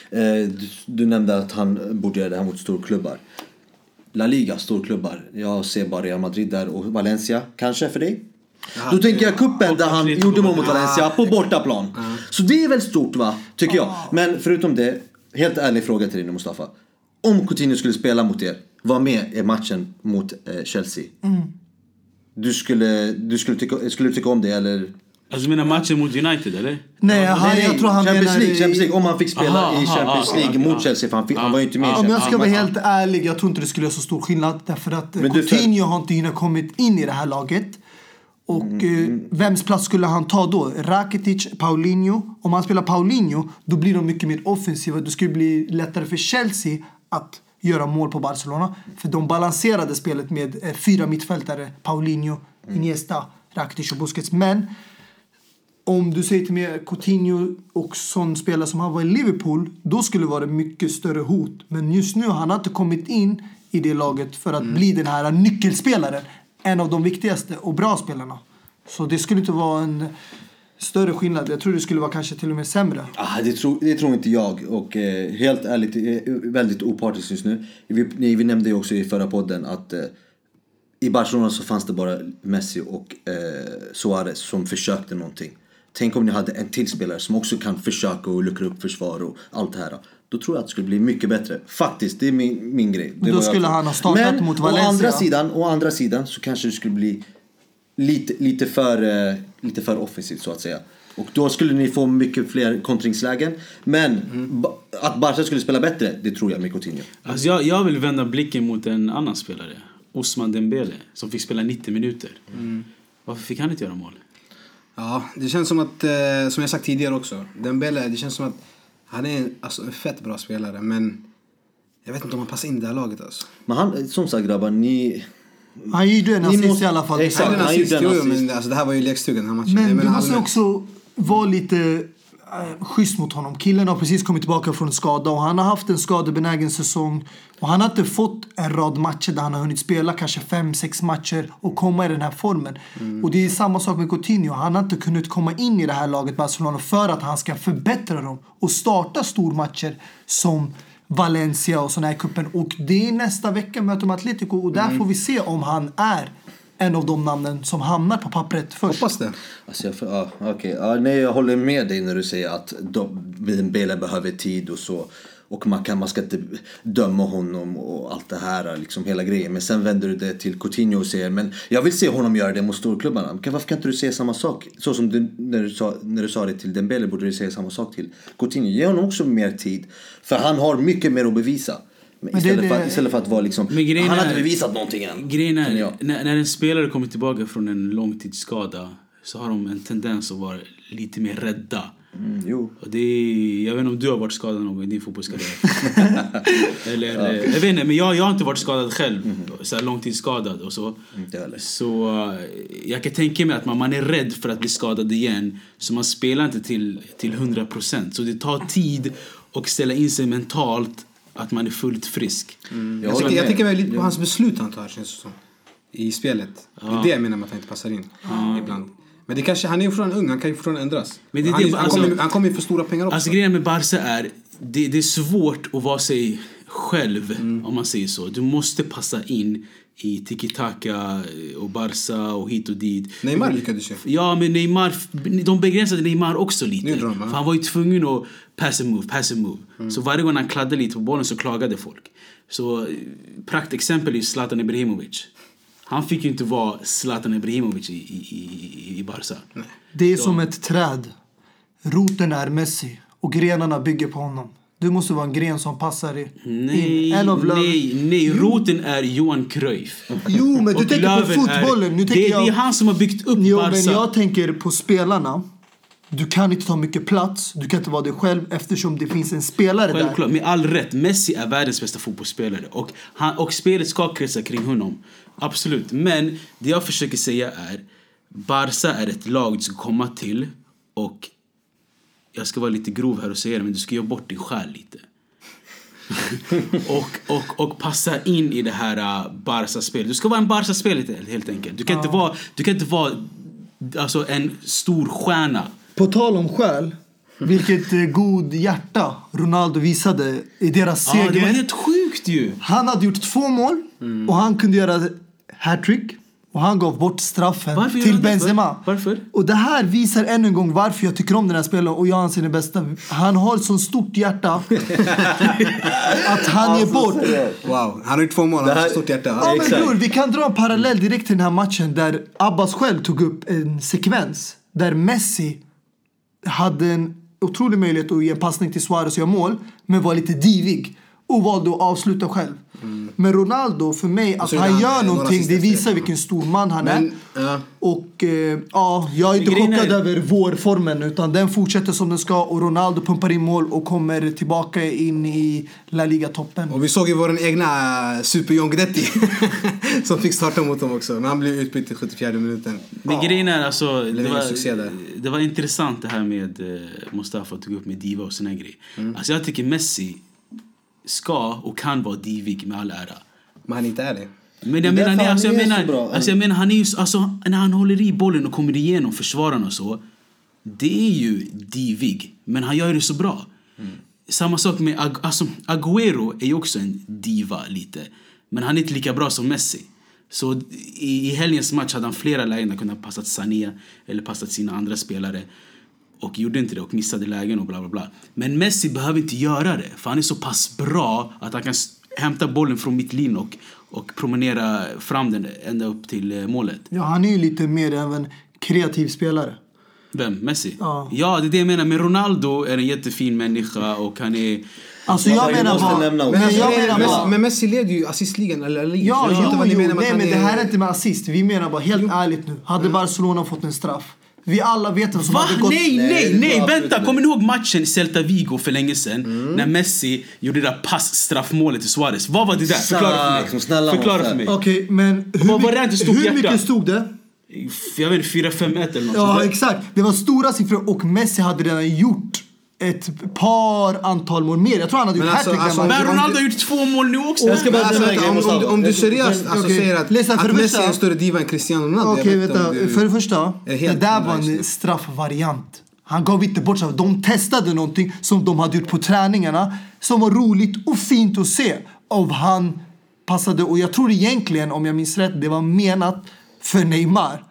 du, du nämnde att han borde göra det här mot storklubbar. La Liga, storklubbar. Jag ser bara Real Madrid där och Valencia, kanske för dig? Då tänker jag kuppen där han gjorde mål mot. Valencia på bortaplan. Så det är väl stort va, tycker jag. Men förutom det, helt ärlig fråga till dig nu Mustafa. Om Coutinho skulle spela mot er, var med i matchen mot eh, Chelsea. Du skulle, du skulle, tycka, skulle du tycka om det eller? Alltså du menar matchen mot United eller? Nej, han, jag tror han Champions menar... League, Champions League. Om han fick spela Aha, i aha, Champions aha, League mot. Chelsea, för han, fick, han var ju inte med i Ja, Om jag Champions ska vara helt ärlig, jag tror inte det skulle göra så stor skillnad. Därför att Men Coutinho har inte hunnit kommit in i det här laget. Och Mm, eh, vems plats skulle han ta då? Rakitic, Paulinho? Om han spelar Paulinho, då blir de mycket mer offensiva. Det skulle bli lättare för Chelsea att göra mål på Barcelona. För de balanserade spelet med eh, fyra mittfältare. Paulinho, Mm. Iniesta, Rakitic och Busquets. Men om du säger till mig Coutinho och sån spelare som han var i Liverpool, då skulle det vara mycket större hot. Men just nu han har inte kommit in i det laget för att bli den här nyckelspelaren. En av de viktigaste och bra spelarna. Så det skulle inte vara en större skillnad. Jag tror det skulle vara kanske till och med sämre. Ah, det, tror, det tror inte jag. Och eh, helt ärligt, eh, väldigt opartiskt just nu. Vi, ni- vi nämnde ju också i förra podden att eh, i Barcelona så fanns det bara Messi och eh, Suarez som försökte någonting. Tänk om ni hade en till spelare som också kan försöka och luckra upp försvar och allt det här. Då tror jag att det skulle bli mycket bättre. Faktiskt, det är min, min grej. Det Då skulle han ha startat Men mot Valencia. andra sidan, å andra sidan så kanske det skulle bli lite, lite, för, eh, lite för offensivt så att säga. Och då skulle ni få mycket fler kontringslägen. Men ba- att Barca skulle spela bättre, det tror jag med Coutinho. Alltså jag, jag vill vända blicken mot en annan spelare. Osman Dembele, som fick spela 90 minuter. Varför fick han inte göra mål? Ja, det känns som att, eh, som jag sagt tidigare också, Dembele, det känns som att han är en, alltså, en fett bra spelare, men jag vet inte om han passar in i det här laget alltså. Men han, som sagt grabbar, ni... Han gjorde en assist måste- i alla fall. Exakt. Han är en han gjorde assist, en jo, men alltså, det här var ju lekstugan den här matchen. Men Jag du måste också vara lite äh, schysst mot honom. Killen har precis kommit tillbaka från en skada och han har haft en skadebenägen säsong. Och han har inte fått en rad matcher där han har hunnit spela kanske fem, sex matcher och komma i den här formen. Och det är samma sak med Coutinho. Han har inte kunnat komma in i det här laget Barcelona för att han ska förbättra dem och starta stormatcher som Valencia och såna här kuppen. Och det är nästa vecka möter de Atletico och där får vi se om han är en av de namnen som hamnar på pappret först. Hoppas det. Alltså jag, ja, okej. ja, nej, jag håller med dig när du säger att Dembele behöver tid och så. Och man, kan, man ska inte döma honom och allt det här, liksom hela grejen. Men sen vänder du det till Coutinho och säger men jag vill se honom göra det mot storklubbarna. Men Varför kan inte du säga samma sak? Så som du, när, du sa, när du sa det till Dembele borde du säga samma sak till Coutinho. Ge honom också mer tid. För han har mycket mer att bevisa. Men det- istället, För, det- att- istället för att vara liksom, han har inte bevisat någonting än. Grejen är, när, när en spelare kommer tillbaka från en långtidsskada så har de en tendens att vara lite mer rädda. Mm, jo. Och det är, jag vet inte om du har varit skadad någon gång i din fotbollskarriär. Eller, eh, jag vet inte, men jag, jag har inte varit skadad själv. Så här långtidsskadad och så. Så eh, jag kan tänka mig att man, man är rädd för att bli skadad igen. Så man spelar inte till, till 100%. Så det tar tid att ställa in sig mentalt att man är fullt frisk. Jag Jag, jag med. tänker väl lite på hans beslut han tar känns det som. I spelet. Det är det jag menar med att han inte passar in. Ibland. Men det kanske, han är ju fortfarande ung, han kan ju fortfarande ändras. Men det han, det- han, alltså- kommer, han kommer ju för stora pengar också. Alltså grejen med Barca är, det, det är svårt att vara sig själv om man säger så. Du måste passa in i tiki-taka och Barca och hit och dit. Neymar lyckades ju. Ja, men Neymar, de begränsade Neymar också lite. För han var ju tvungen att pass and move, pass and move. Så varje gång han kladdade lite på bollen så klagade folk. Så eh, praktexempel är Zlatan Ibrahimovic. Han fick ju inte vara Zlatan Ibrahimovic i, i, i, i Barca. Det är som ett träd. Roten är Messi och grenarna bygger på honom. Du måste vara en gren som passar i- Nej, in. En av löven. nej, nej. Roten är Johan Cruyff. Jo, men du Och tänker på fotbollen. Nu Är, tänker det, jag... det är han som har byggt upp Jo, Barca. men jag tänker på spelarna. Du kan inte ta mycket plats. Du kan inte vara dig själv eftersom det finns en spelare Självklart, med all rätt. Messi är världens bästa fotbollsspelare. Och, han, och spelet ska kretsa kring honom. Absolut. Men det jag försöker säga är Barca är ett lag du ska komma till och jag ska vara lite grov här och säga det, men du ska göra bort din själ lite. och, och, och passa in i det här uh, Barca-spelet. Du ska vara en Barca-spelare helt, helt enkelt. Du kan inte vara, du kan inte vara alltså, en stor stjärna. På tal om själ. Vilket eh, god hjärta Ronaldo visade i deras Ja, det seger. var helt sjukt ju. Han hade gjort två mål Mm. och han kunde göra hattrick. Och han gav bort straffen Varför till? Benzema. Varför? Och det här visar ännu en gång varför jag tycker om den här spelaren och jag anser den bästa. Han har ett sånt stort hjärta att han ger bort. Wow, han har gjort två mål, han har här- så stort hjärta. Ja, men bror, vi kan dra en parallell direkt till den här matchen där Abbas själv tog upp en sekvens där Messi hade en otrolig möjlighet att ge en passning till Suarez och göra mål, men var lite divig och valde att avsluta själv. Men Ronaldo, för mig, att så gjorde han han, gör eh, några någonting, det visar vilken stor man han är. Men, ja. Och eh, ja, jag är inte Grejen är- chockad över vårformen utan den fortsätter som den ska och Ronaldo pumpar in mål och kommer tillbaka in i La Liga-toppen. Och vi såg ju vår egna Super John Guidetti som fick starta mot dem också. Men han blev utbytt i 74 minuten. Men grejen är alltså, det var, det var intressant det här med eh, Mustafa tog upp med diva och såna grejer. Alltså jag tycker Messi ska och kan vara divig med all ära. Men han inte är det. Men jag menar, nej, alltså, jag, menar, alltså jag menar, han är ju, alltså, när han håller i bollen och kommer igenom försvararna och så. Det är ju divig, men han gör det så bra. Samma sak med Ag- alltså, Agüero är ju också en diva lite. Men han är inte lika bra som Messi. Så i, i helgens match hade han flera lägen där han ha passat Sané eller passat sina andra spelare. Och gjorde inte det och missade lägen och bla bla bla. Men Messi behöver inte göra det. För han är så pass bra att han kan hämta bollen från mittlinjen och, och promenera fram den ända upp till eh, målet. Ja, han är ju lite mer av en kreativ spelare. Vem? Messi? Ja. ja, det är det jag menar. Men Ronaldo är en jättefin människa och han är... Alltså jag menar bara... nämna också. Men alltså, jag menar Messi, bara... men Messi leder ju assistligan. Eller, eller, Ja, jo, jo, menar med att nej men det är- här är inte med assist. Vi menar bara helt ärligt nu. Hade Barcelona fått en straff. Vi alla vet vem som Va? hade gått... Nej, Nej, nej, nej! var Vänta! inte. Kommer ni ihåg matchen Celta Vigo för länge sedan? Mm. När Messi gjorde det där passstraffmålet till Suarez. Vad var det där? Förklara för mig. snälla Förklara för mig. Okej, men hur, Vad var det mycket- inte stort hur hjärta? mycket stod det? Jag vet inte, 4-5-1 eller något Ja, exakt. Det var stora siffror och Messi hade redan gjort ett par antal mål mer. Jag tror han hade gjort Men alltså- hattrick alltså, Men. Ronaldo har gjort två mål nu också. Jag ska bara Alltså, vänta, om, om, om du seriöst alltså, Okej. säger att, Lyssna, för att Messi är första- en större diva än Cristiano Ronaldo. Okej, inte vänta. du- För det första, det där var en straffvariant. Han gav inte bort straff. De testade någonting som de hade gjort på träningarna som var roligt och fint att se. Av han passade, och jag tror egentligen, om jag minns rätt, det var menat för Neymar.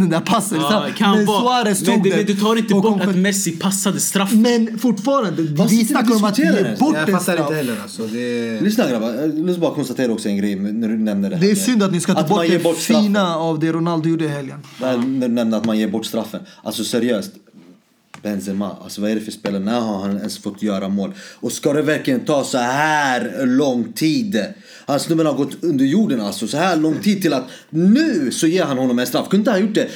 Den där passen. Ja, straff. kan men vara. Suarez Men tog det, den. men du tar inte och bort kom att Messi passade straff. Men fortfarande, Vad vi snackar om att ge bort Jag fattar inte heller alltså. Det... Lyssna grabbar, jag vill bara konstatera också en grej när du nämner det här Det är synd att ni ska ta att man bort ger det bort straffen. fina av det Ronaldo gjorde i helgen. När du nämnde att man ger bort straffen. Alltså seriöst. Benzema, alltså vad är det för spelare? När har han ens fått göra mål? Och ska det verkligen ta så här lång tid? Han snubben har gått under jorden alltså, så här lång tid till att nu så ger han honom en straff. Kunde inte han gjort det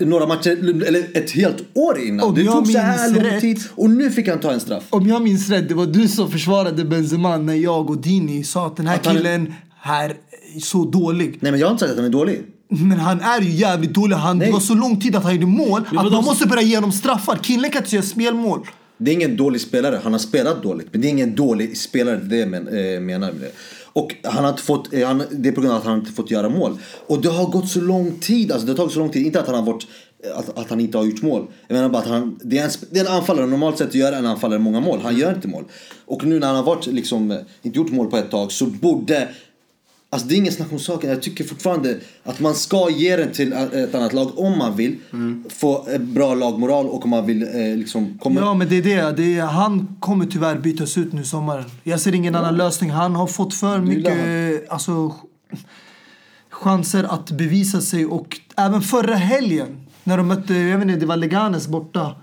eh, några matcher, eller ett helt år innan? Om det tog så här lång rätt- tid och nu fick han ta en straff. Om jag minns rätt, det var du som försvarade Benzema när jag och Dini sa att den här Att han killen här är så dålig. Nej men jag har inte sagt att han är dålig. Men han är ju jävligt dålig. Han, det var så lång tid att han gjorde mål att vadå man måste börja ge honom straffar. Killen kan inte göra spelmål. Det är ingen dålig spelare. Han har spelat dåligt. Men det är ingen dålig spelare. Det men, eh, menar med det. Och han har inte fått, eh, han, det är på grund av att han inte fått göra mål. Och det har gått så lång tid. Alltså det har tagit så lång tid. Inte att han har varit, att, att han inte har gjort mål. Jag menar bara att han, det är en, det är en anfallare. Normalt sett gör en anfallare många mål. Han gör inte mål. Och nu när han har varit liksom, eh, inte gjort mål på ett tag så borde Alltså det är ingen snack om saken. Jag tycker fortfarande att man ska ge den till ett annat lag om man vill få eh, bra lagmoral och om man vill eh, liksom komma... Ja, men det är det. det är, han kommer tyvärr bytas ut nu i sommaren. Jag ser ingen annan lösning. Han har fått för mycket alltså, chanser att bevisa sig. Och även förra helgen, när de mötte, jag vet inte, det var Leganes borta.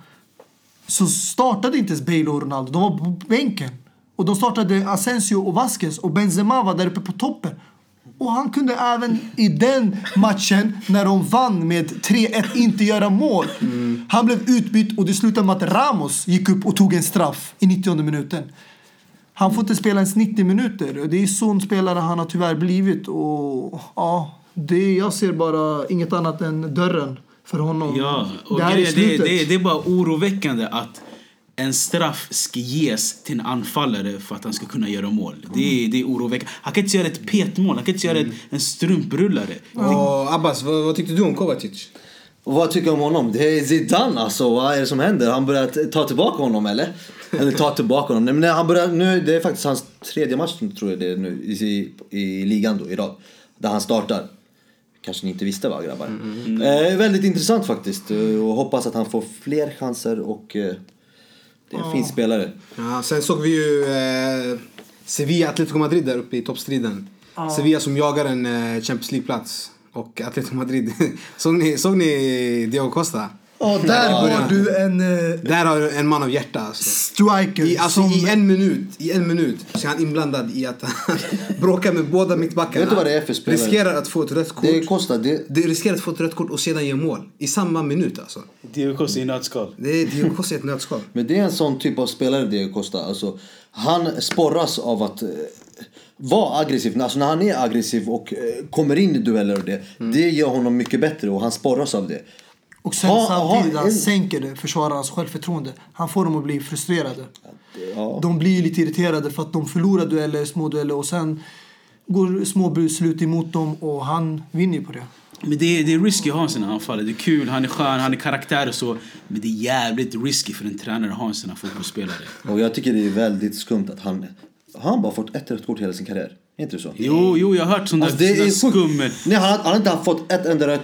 Så startade inte ens Bale och Ronaldo. De var på bänken. Och de startade Asensio och Vasquez. Och Benzema var där uppe på toppen. Och han kunde även i den matchen, när de vann med 3-1, inte göra mål. Han blev utbytt och det slutade med att Ramos gick upp och tog en straff i 90 minuten. Han får inte spela ens 90 minuter. Det är sån spelare han har tyvärr blivit. Och ja, det, jag ser bara inget annat än dörren för honom. Ja, och det här är det, slutet. det, det är bara oroväckande att en straff ska ges till en anfallare för att han ska kunna göra mål. Det, är, det är oroväckande. Han kan inte göra ett petmål, han kan inte göra en, en strumprullare. Och Abbas, vad, vad tyckte du om Kovacic? Och vad tycker du om honom? Det är Zidane alltså. Vad är det som händer? Han börjar ta tillbaka honom eller? Eller ta tillbaka honom. Nej, Men han börjar, nu, det är faktiskt hans tredje match tror jag det är nu i, i ligan då i rad. Där han startar. Kanske ni inte visste va grabbar? Eh, väldigt intressant faktiskt. Eh, Och hoppas att han får fler chanser och eh, det är en fin spelare. Ja, sen såg vi ju eh, Sevilla Atletico Madrid där uppe i toppstriden. Sevilla som jagar en eh, Champions League-plats. Och Atletico Madrid. såg, ni, såg ni Diego Costa? Ja, där har du en eh, Där har du en man av hjärta alltså. striker I, alltså, som... I en minut i en minut så är han inblandad i att han bråkar med båda mittbackarna. Vet du vad det är för spelare? Riskerar att få ett rött kort. Det kostar, det, Det riskerar att få ett rött kort och sedan ge mål. I samma minut alltså. Diego Costa i nötskal. Det är Diego Costa i ett nötskal. Men det är en sån typ av spelare Diego Costa. Alltså, han sporras av att eh, vara aggressiv. Alltså när han är aggressiv och eh, kommer in i dueller och det. Det gör honom mycket bättre och han sporras av det. Och sen Ha- samtidigt en- sänker det, försvararnas självförtroende. Han får dem att bli frustrerade. Ja. De blir ju lite irriterade för att de förlorar dueller, små dueller och sen går små beslut emot dem och han vinner ju på det. Men det är, det är risky att ha en sån här anfallare. Det är kul, han är skön, han är karaktär och så. Men det är jävligt risky för en tränare att ha en sån här fotbollsspelare. Och jag tycker det är väldigt skumt att han... Har han bara fått ett rött kort hela sin karriär? Är inte det så? Jo, jo, jag har hört sån där, Alltså, det där är skum. sjukt. Nej, han, har- han har inte fått ett enda rött,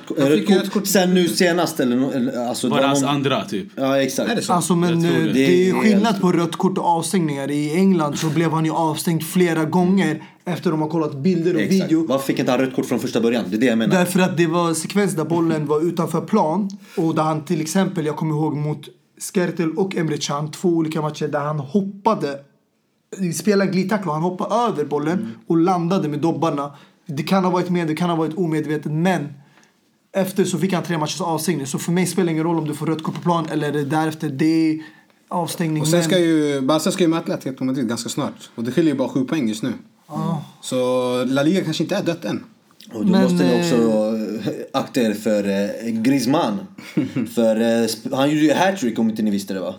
kort, kort- sen nu senast. Eller, alltså, Bara hans andra, typ. Ja, exakt. Är det så? Alltså men eh, det. det, är ju Det skillnad på rött kort och avstängningar. I England så blev han ju avstängd flera gånger efter de har kollat bilder och Exakt. video. Varför fick inte han rött kort från första början? Det är det jag menar. Därför att det var sekvens där bollen var utanför plan och där han till exempel, jag kommer ihåg mot Skertel och Emre Can, två olika matcher där han hoppade, spelade glidtackle och han hoppade över bollen och landade med dobbarna. Det kan ha varit med, det kan ha varit omedvetet men efter så fick han tre matchers avstängning. Så för mig spelar det ingen roll om du får rött kort på plan eller därefter. Det är avstängning. Och sen men- ska ju Barca ska ju möta Atletico Madrid ganska snart. Och det skiljer ju bara sju poäng just nu. Så La Liga kanske inte är dött än. Och då Men, måste ni också eh, akta er för eh, Griezmann. för eh, han gjorde ju hattrick om inte ni visste det va?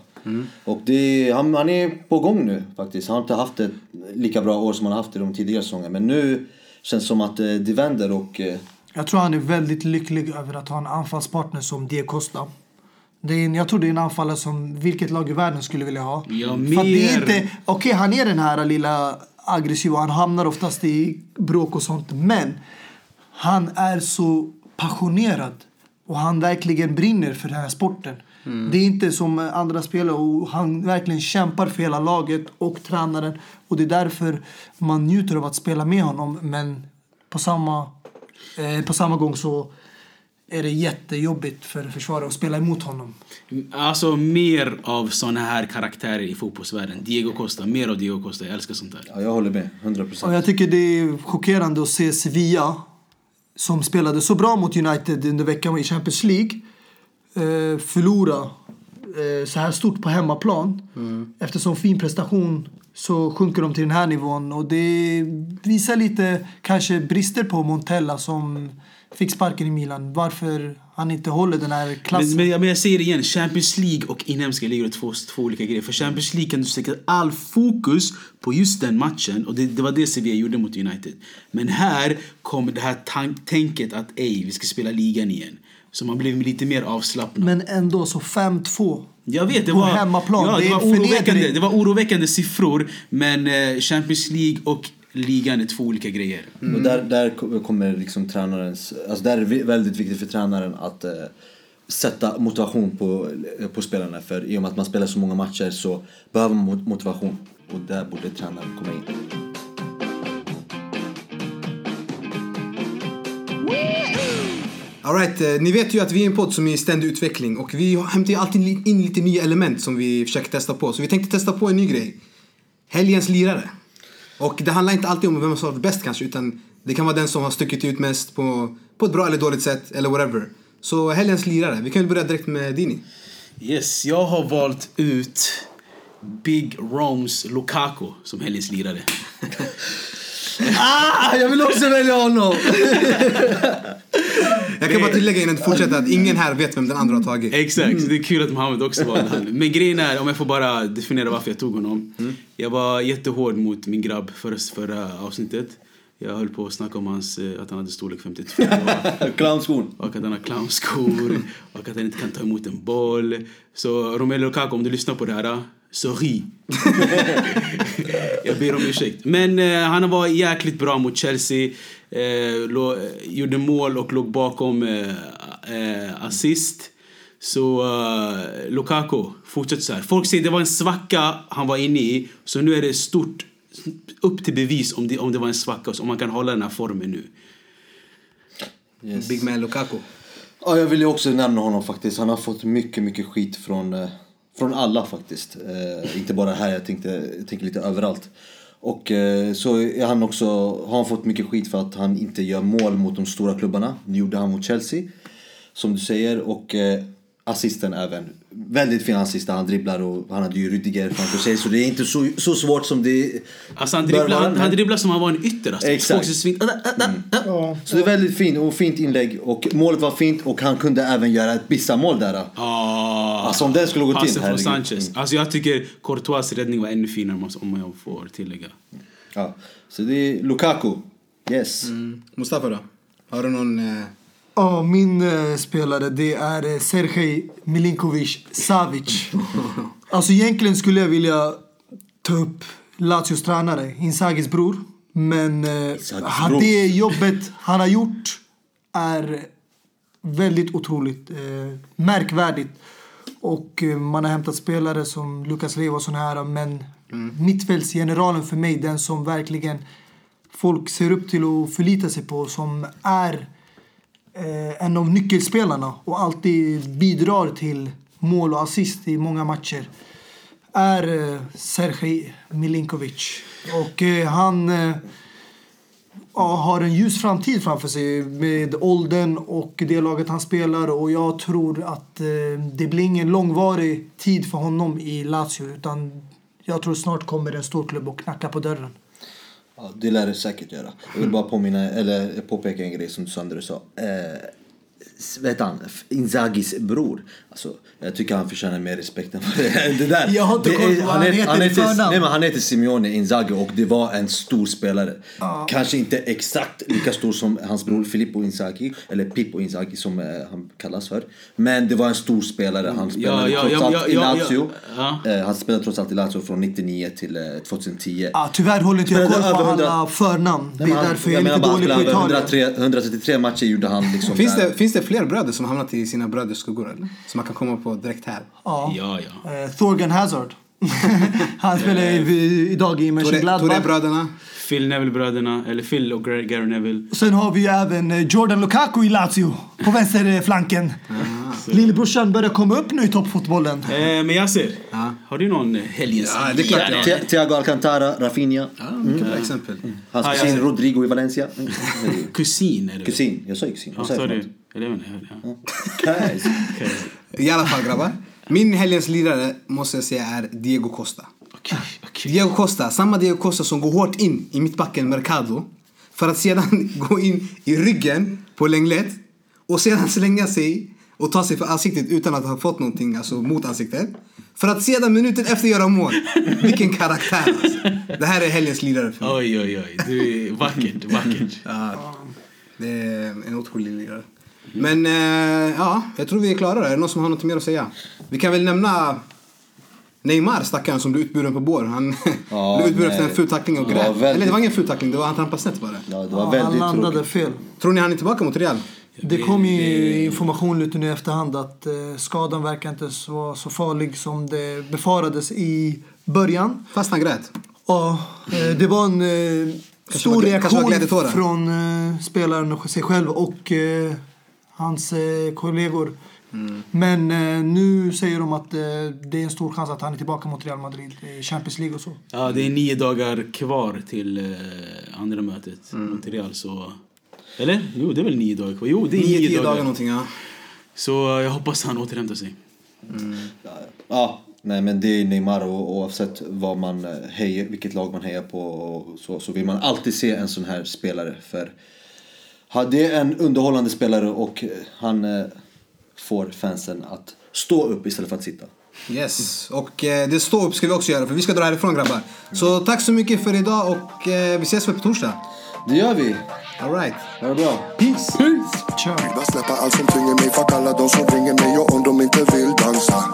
Och det, han, han är på gång nu faktiskt. Han har inte haft ett lika bra år som han har haft i de tidigare säsongerna. Men nu känns det som att eh, det vänder och... Eh, Jag tror han är väldigt lycklig över att ha en anfallspartner som Diego Costa. Det är en, jag tror det är en anfallare som vilket lag i världen skulle vilja ha. Ja, För att det är mer. inte, okej han är den här lilla aggressiva, han hamnar oftast i bråk och sånt. Men han är så passionerad och han verkligen brinner för den här sporten. Det är inte som andra spelare och han verkligen kämpar för hela laget och tränaren. Och det är därför man njuter av att spela med honom. Men på samma, eh, på samma gång så är det jättejobbigt för försvarare att spela emot honom. Alltså mer av såna här karaktärer i fotbollsvärlden. Diego Costa, mer av Diego Costa. Jag älskar sånt där. ja, jag håller med. 100%. Och jag tycker det är chockerande att se Sevilla som spelade så bra mot United under veckan i Champions League eh, förlora eh, så här stort på hemmaplan. Eftersom fin prestation så sjunker de till den här nivån och det visar lite kanske brister på Montella som fick sparken i Milan. Varför han inte håller den här klassen. Men, men, jag- men jag säger det igen, Champions League och inhemska ligor är två, två olika grejer. För Champions League kan du sätta all fokus på just den matchen och det, det var det Sevilla gjorde mot United. Men här kommer det här tan- tänket att ej, vi ska spela ligan igen. Så man blev lite mer avslappnad. Men ändå så 5-2. Jag vet, det på var, hemmaplan. Ja, det, Det var oroväckande, det var oroväckande siffror. Men eh, Champions League och ligan är två olika grejer. Och där, där ko- kommer liksom tränarens... Alltså där är det väldigt viktigt för tränaren att eh, sätta motivation på, eh, på spelarna. För i och med att man spelar så många matcher så behöver man mot- motivation. Och där borde tränaren komma in. All right, eh, ni vet ju att vi är en podd som är i ständig utveckling och vi hämtar ju alltid in lite nya element som vi försöker testa på. Så vi tänkte testa på en ny grej. Helgens lirare. Och det handlar inte alltid om vem som har varit bäst kanske utan det kan vara den som har stuckit ut mest på, på ett bra eller dåligt sätt eller whatever. Så helgens lirare. Vi kan väl börja direkt med Dini. Yes, jag har valt ut Big Roms Lukaku som helgens lirare. Ah, jag vill också välja honom! Jag kan bara tillägga innan du fortsätter att ingen här vet vem den andra har tagit. Exakt, så det är kul att Mohammed också valde han. Men grejen är, om jag får bara definiera varför jag tog honom. Jag var jättehård mot min grabb förra, förra avsnittet. Jag höll på att snacka om hans, eh, att han hade storlek 52. Clownskon. och att han har clownskor och att han inte kan ta emot en boll. Så Romelu Lukaku, om du lyssnar på det här, sorry. jag ber om ursäkt. Men eh, han var jäkligt bra mot Chelsea. Eh, lå, gjorde mål och låg bakom eh, eh, assist. Så eh, Lukaku, fortsätt så här. Folk säger det var en svacka han var inne i. Så nu är det stort, upp till bevis om det, om det var en svacka. Om man kan hålla den här formen nu. Yes. Big man Lukaku. Ja, jag vill ju också nämna honom faktiskt. Han har fått mycket, mycket skit från, eh, från alla faktiskt. Eh, inte bara här, jag, tänkte, jag tänker lite överallt. Och eh, så är han också, har han fått mycket skit för att han inte gör mål mot de stora klubbarna. Det gjorde han mot Chelsea, som du säger. Och eh, assisten även. Väldigt fin assist han dribblar och han hade ju Rüdiger framför sig. Så det är inte så, så svårt som det Alltså han bör dribblar, vara, han, han dribblar som han var en ytter. Alltså. Exakt. Svin- ah. Ja. Så det är väldigt fint och fint inlägg och målet var fint och han kunde även göra ett Bissa-mål där. Ah, Alltså, om den skulle gå till, passen från. Sanchez. Alltså jag tycker Courtois räddning var ännu finare om- om jag får tillägga. Ja. Så det är Lukaku. Yes. Mm. Mustafa då? Har du någon... Eh, Ja, min eh, spelare det är eh, Sergej Milinkovic Savic. alltså egentligen skulle jag vilja ta upp Lazios tränare, Inzagis bror. Men eh, han, det jobbet han har gjort är väldigt otroligt. Eh, märkvärdigt. Och eh, man har hämtat spelare som Lucas Leiva och såna här. Men mittfältsgeneralen för mig, den som verkligen folk ser upp till och förlitar sig på. Som är eh, en av nyckelspelarna och alltid bidrar till mål och assist i många matcher är eh, Sergej Milinkovic. Och eh, han eh, ja, har en ljus framtid framför sig med åldern och det laget han spelar. Och jag tror att eh, det blir ingen långvarig tid för honom i Lazio. Utan jag tror snart kommer en stor klubb och knacka på dörren. Ja, det lär det säkert göra. Jag vill bara påminna, eller påpeka en grej som du sa. Eh, vet han, Inzagis bror. Alltså, jag tycker han förtjänar mer respekt än vad det är. Det där. Jag har inte det koll på vad han heter i förnamn. nej, men han heter Simeone Inzaghi och det var en stor spelare. Kanske inte exakt lika stor som hans bror Filippo Inzaghi, eller Pippo Inzaghi som eh, han kallas för. Men det var en stor spelare. Han spelade ja, trots ja, allt ja, i. Lazio. Ja. Eh, han spelade trots allt i Lazio från 99 till eh, 2010. Ah, tyvärr håller inte jag koll på över 100 alla förnamn. Det är han- därför jag är menar lite bara, han dålig på Italien. 103, 133 matcher gjorde han liksom finns, det, finns det fler bröder som hamnat i sina bröders skuggor? Eller? Som man kan komma på direkt här? Ja. Ja, ja. Eh, Thorgan Hazard. han spelar i, idag i Mönchengladbach. Torre-bröderna? Phil Neville-bröderna, eller Phil och Gar- Gary Neville. Och Sen har vi ju även eh, Jordan Lukaku i Lazio på vänsterflanken. Ah. Lillebrorsan börjar komma upp nu i toppfotbollen. Eh, men Yasser, Ja. har du någon helgens Ja, det är klart jag? Thi- Thiago Alcantara, Rafinha, Ja, mycket bra exempel. hans Ah, kusin ja. Rodrigo i Valencia. Mm. Kusin är det kusin, jag sa ju kusin. Ja, jag du? något? Eller jag jag ja. Okej. I alla fall grabbar. Min helgens lirare måste jag säga är Diego Costa. Diego Costa, samma Diego Costa som går hårt in i mittbacken Mercado för att sedan gå in i ryggen på Lenglet och sedan slänga sig och ta sig för ansiktet utan att ha fått någonting alltså, mot ansiktet. För att sedan minuten efter göra mål. Vilken karaktär alltså. Det här är helgens lirare för mig. Oj, oj, oj. Du är vackert, vackert. Ja, det är en otrolig lirare. Men eh, ja, jag tror vi är klara. Är det någon som har något mer att säga? Vi kan väl nämna Neymar stackaren som blev utburen på bår. Han Ja, blev utburen nej. efter en ful tackling och grät. väldigt- Eller det var ingen ful tackling, det var han trampade snett bara. Ja, det var Ja, han väldigt landade tråkigt. fel. Tror ni han är tillbaka mot Real? Det kom ju information lite nu i efterhand att eh, skadan verkar inte vara så farlig som det befarades i början. Fast han grät. Ja, eh, det var en eh, stor var- reaktion från spelaren och sig själv och hans kollegor. Mm. Men eh, nu säger de att eh, det är en stor chans att han är tillbaka mot Real Madrid i Champions League och så. Ja, det är nio dagar kvar till eh, andra mötet mot Real. Så... Eller? Jo, det är väl nio dagar kvar. Jo, det är Nio, nio, tio dagar. dagar någonting ja. Så jag hoppas han återhämtar sig. Ja, ja, nej men det är Neymar och oavsett vad man eh, hejar, vilket lag man hejar på och så, så vill man alltid se en sån här spelare. För det är en underhållande spelare och eh, han eh, får fansen att stå upp istället för att sitta. Yes, och eh, det stå upp ska vi också göra för vi ska dra härifrån grabbar. Så tack så mycket för idag och eh, vi ses väl på torsdag. Det gör vi. Alright. Ha det bra. Peace. Kör. Vill bara släppa allt som tynger mig Fuck alla de som ringer mig och om de inte vill dansa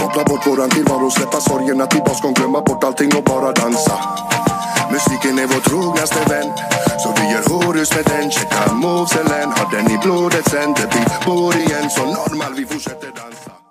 Koppla bort våran tillvaro, släppa sorgerna till baskon Glömma bort allting och bara dansa Musiken är vår trognaste vän. Så vi gör horus med den. Checka moveselen har den i blodet sen? Det blir bor igen. Så normal, vi fortsätter dansa.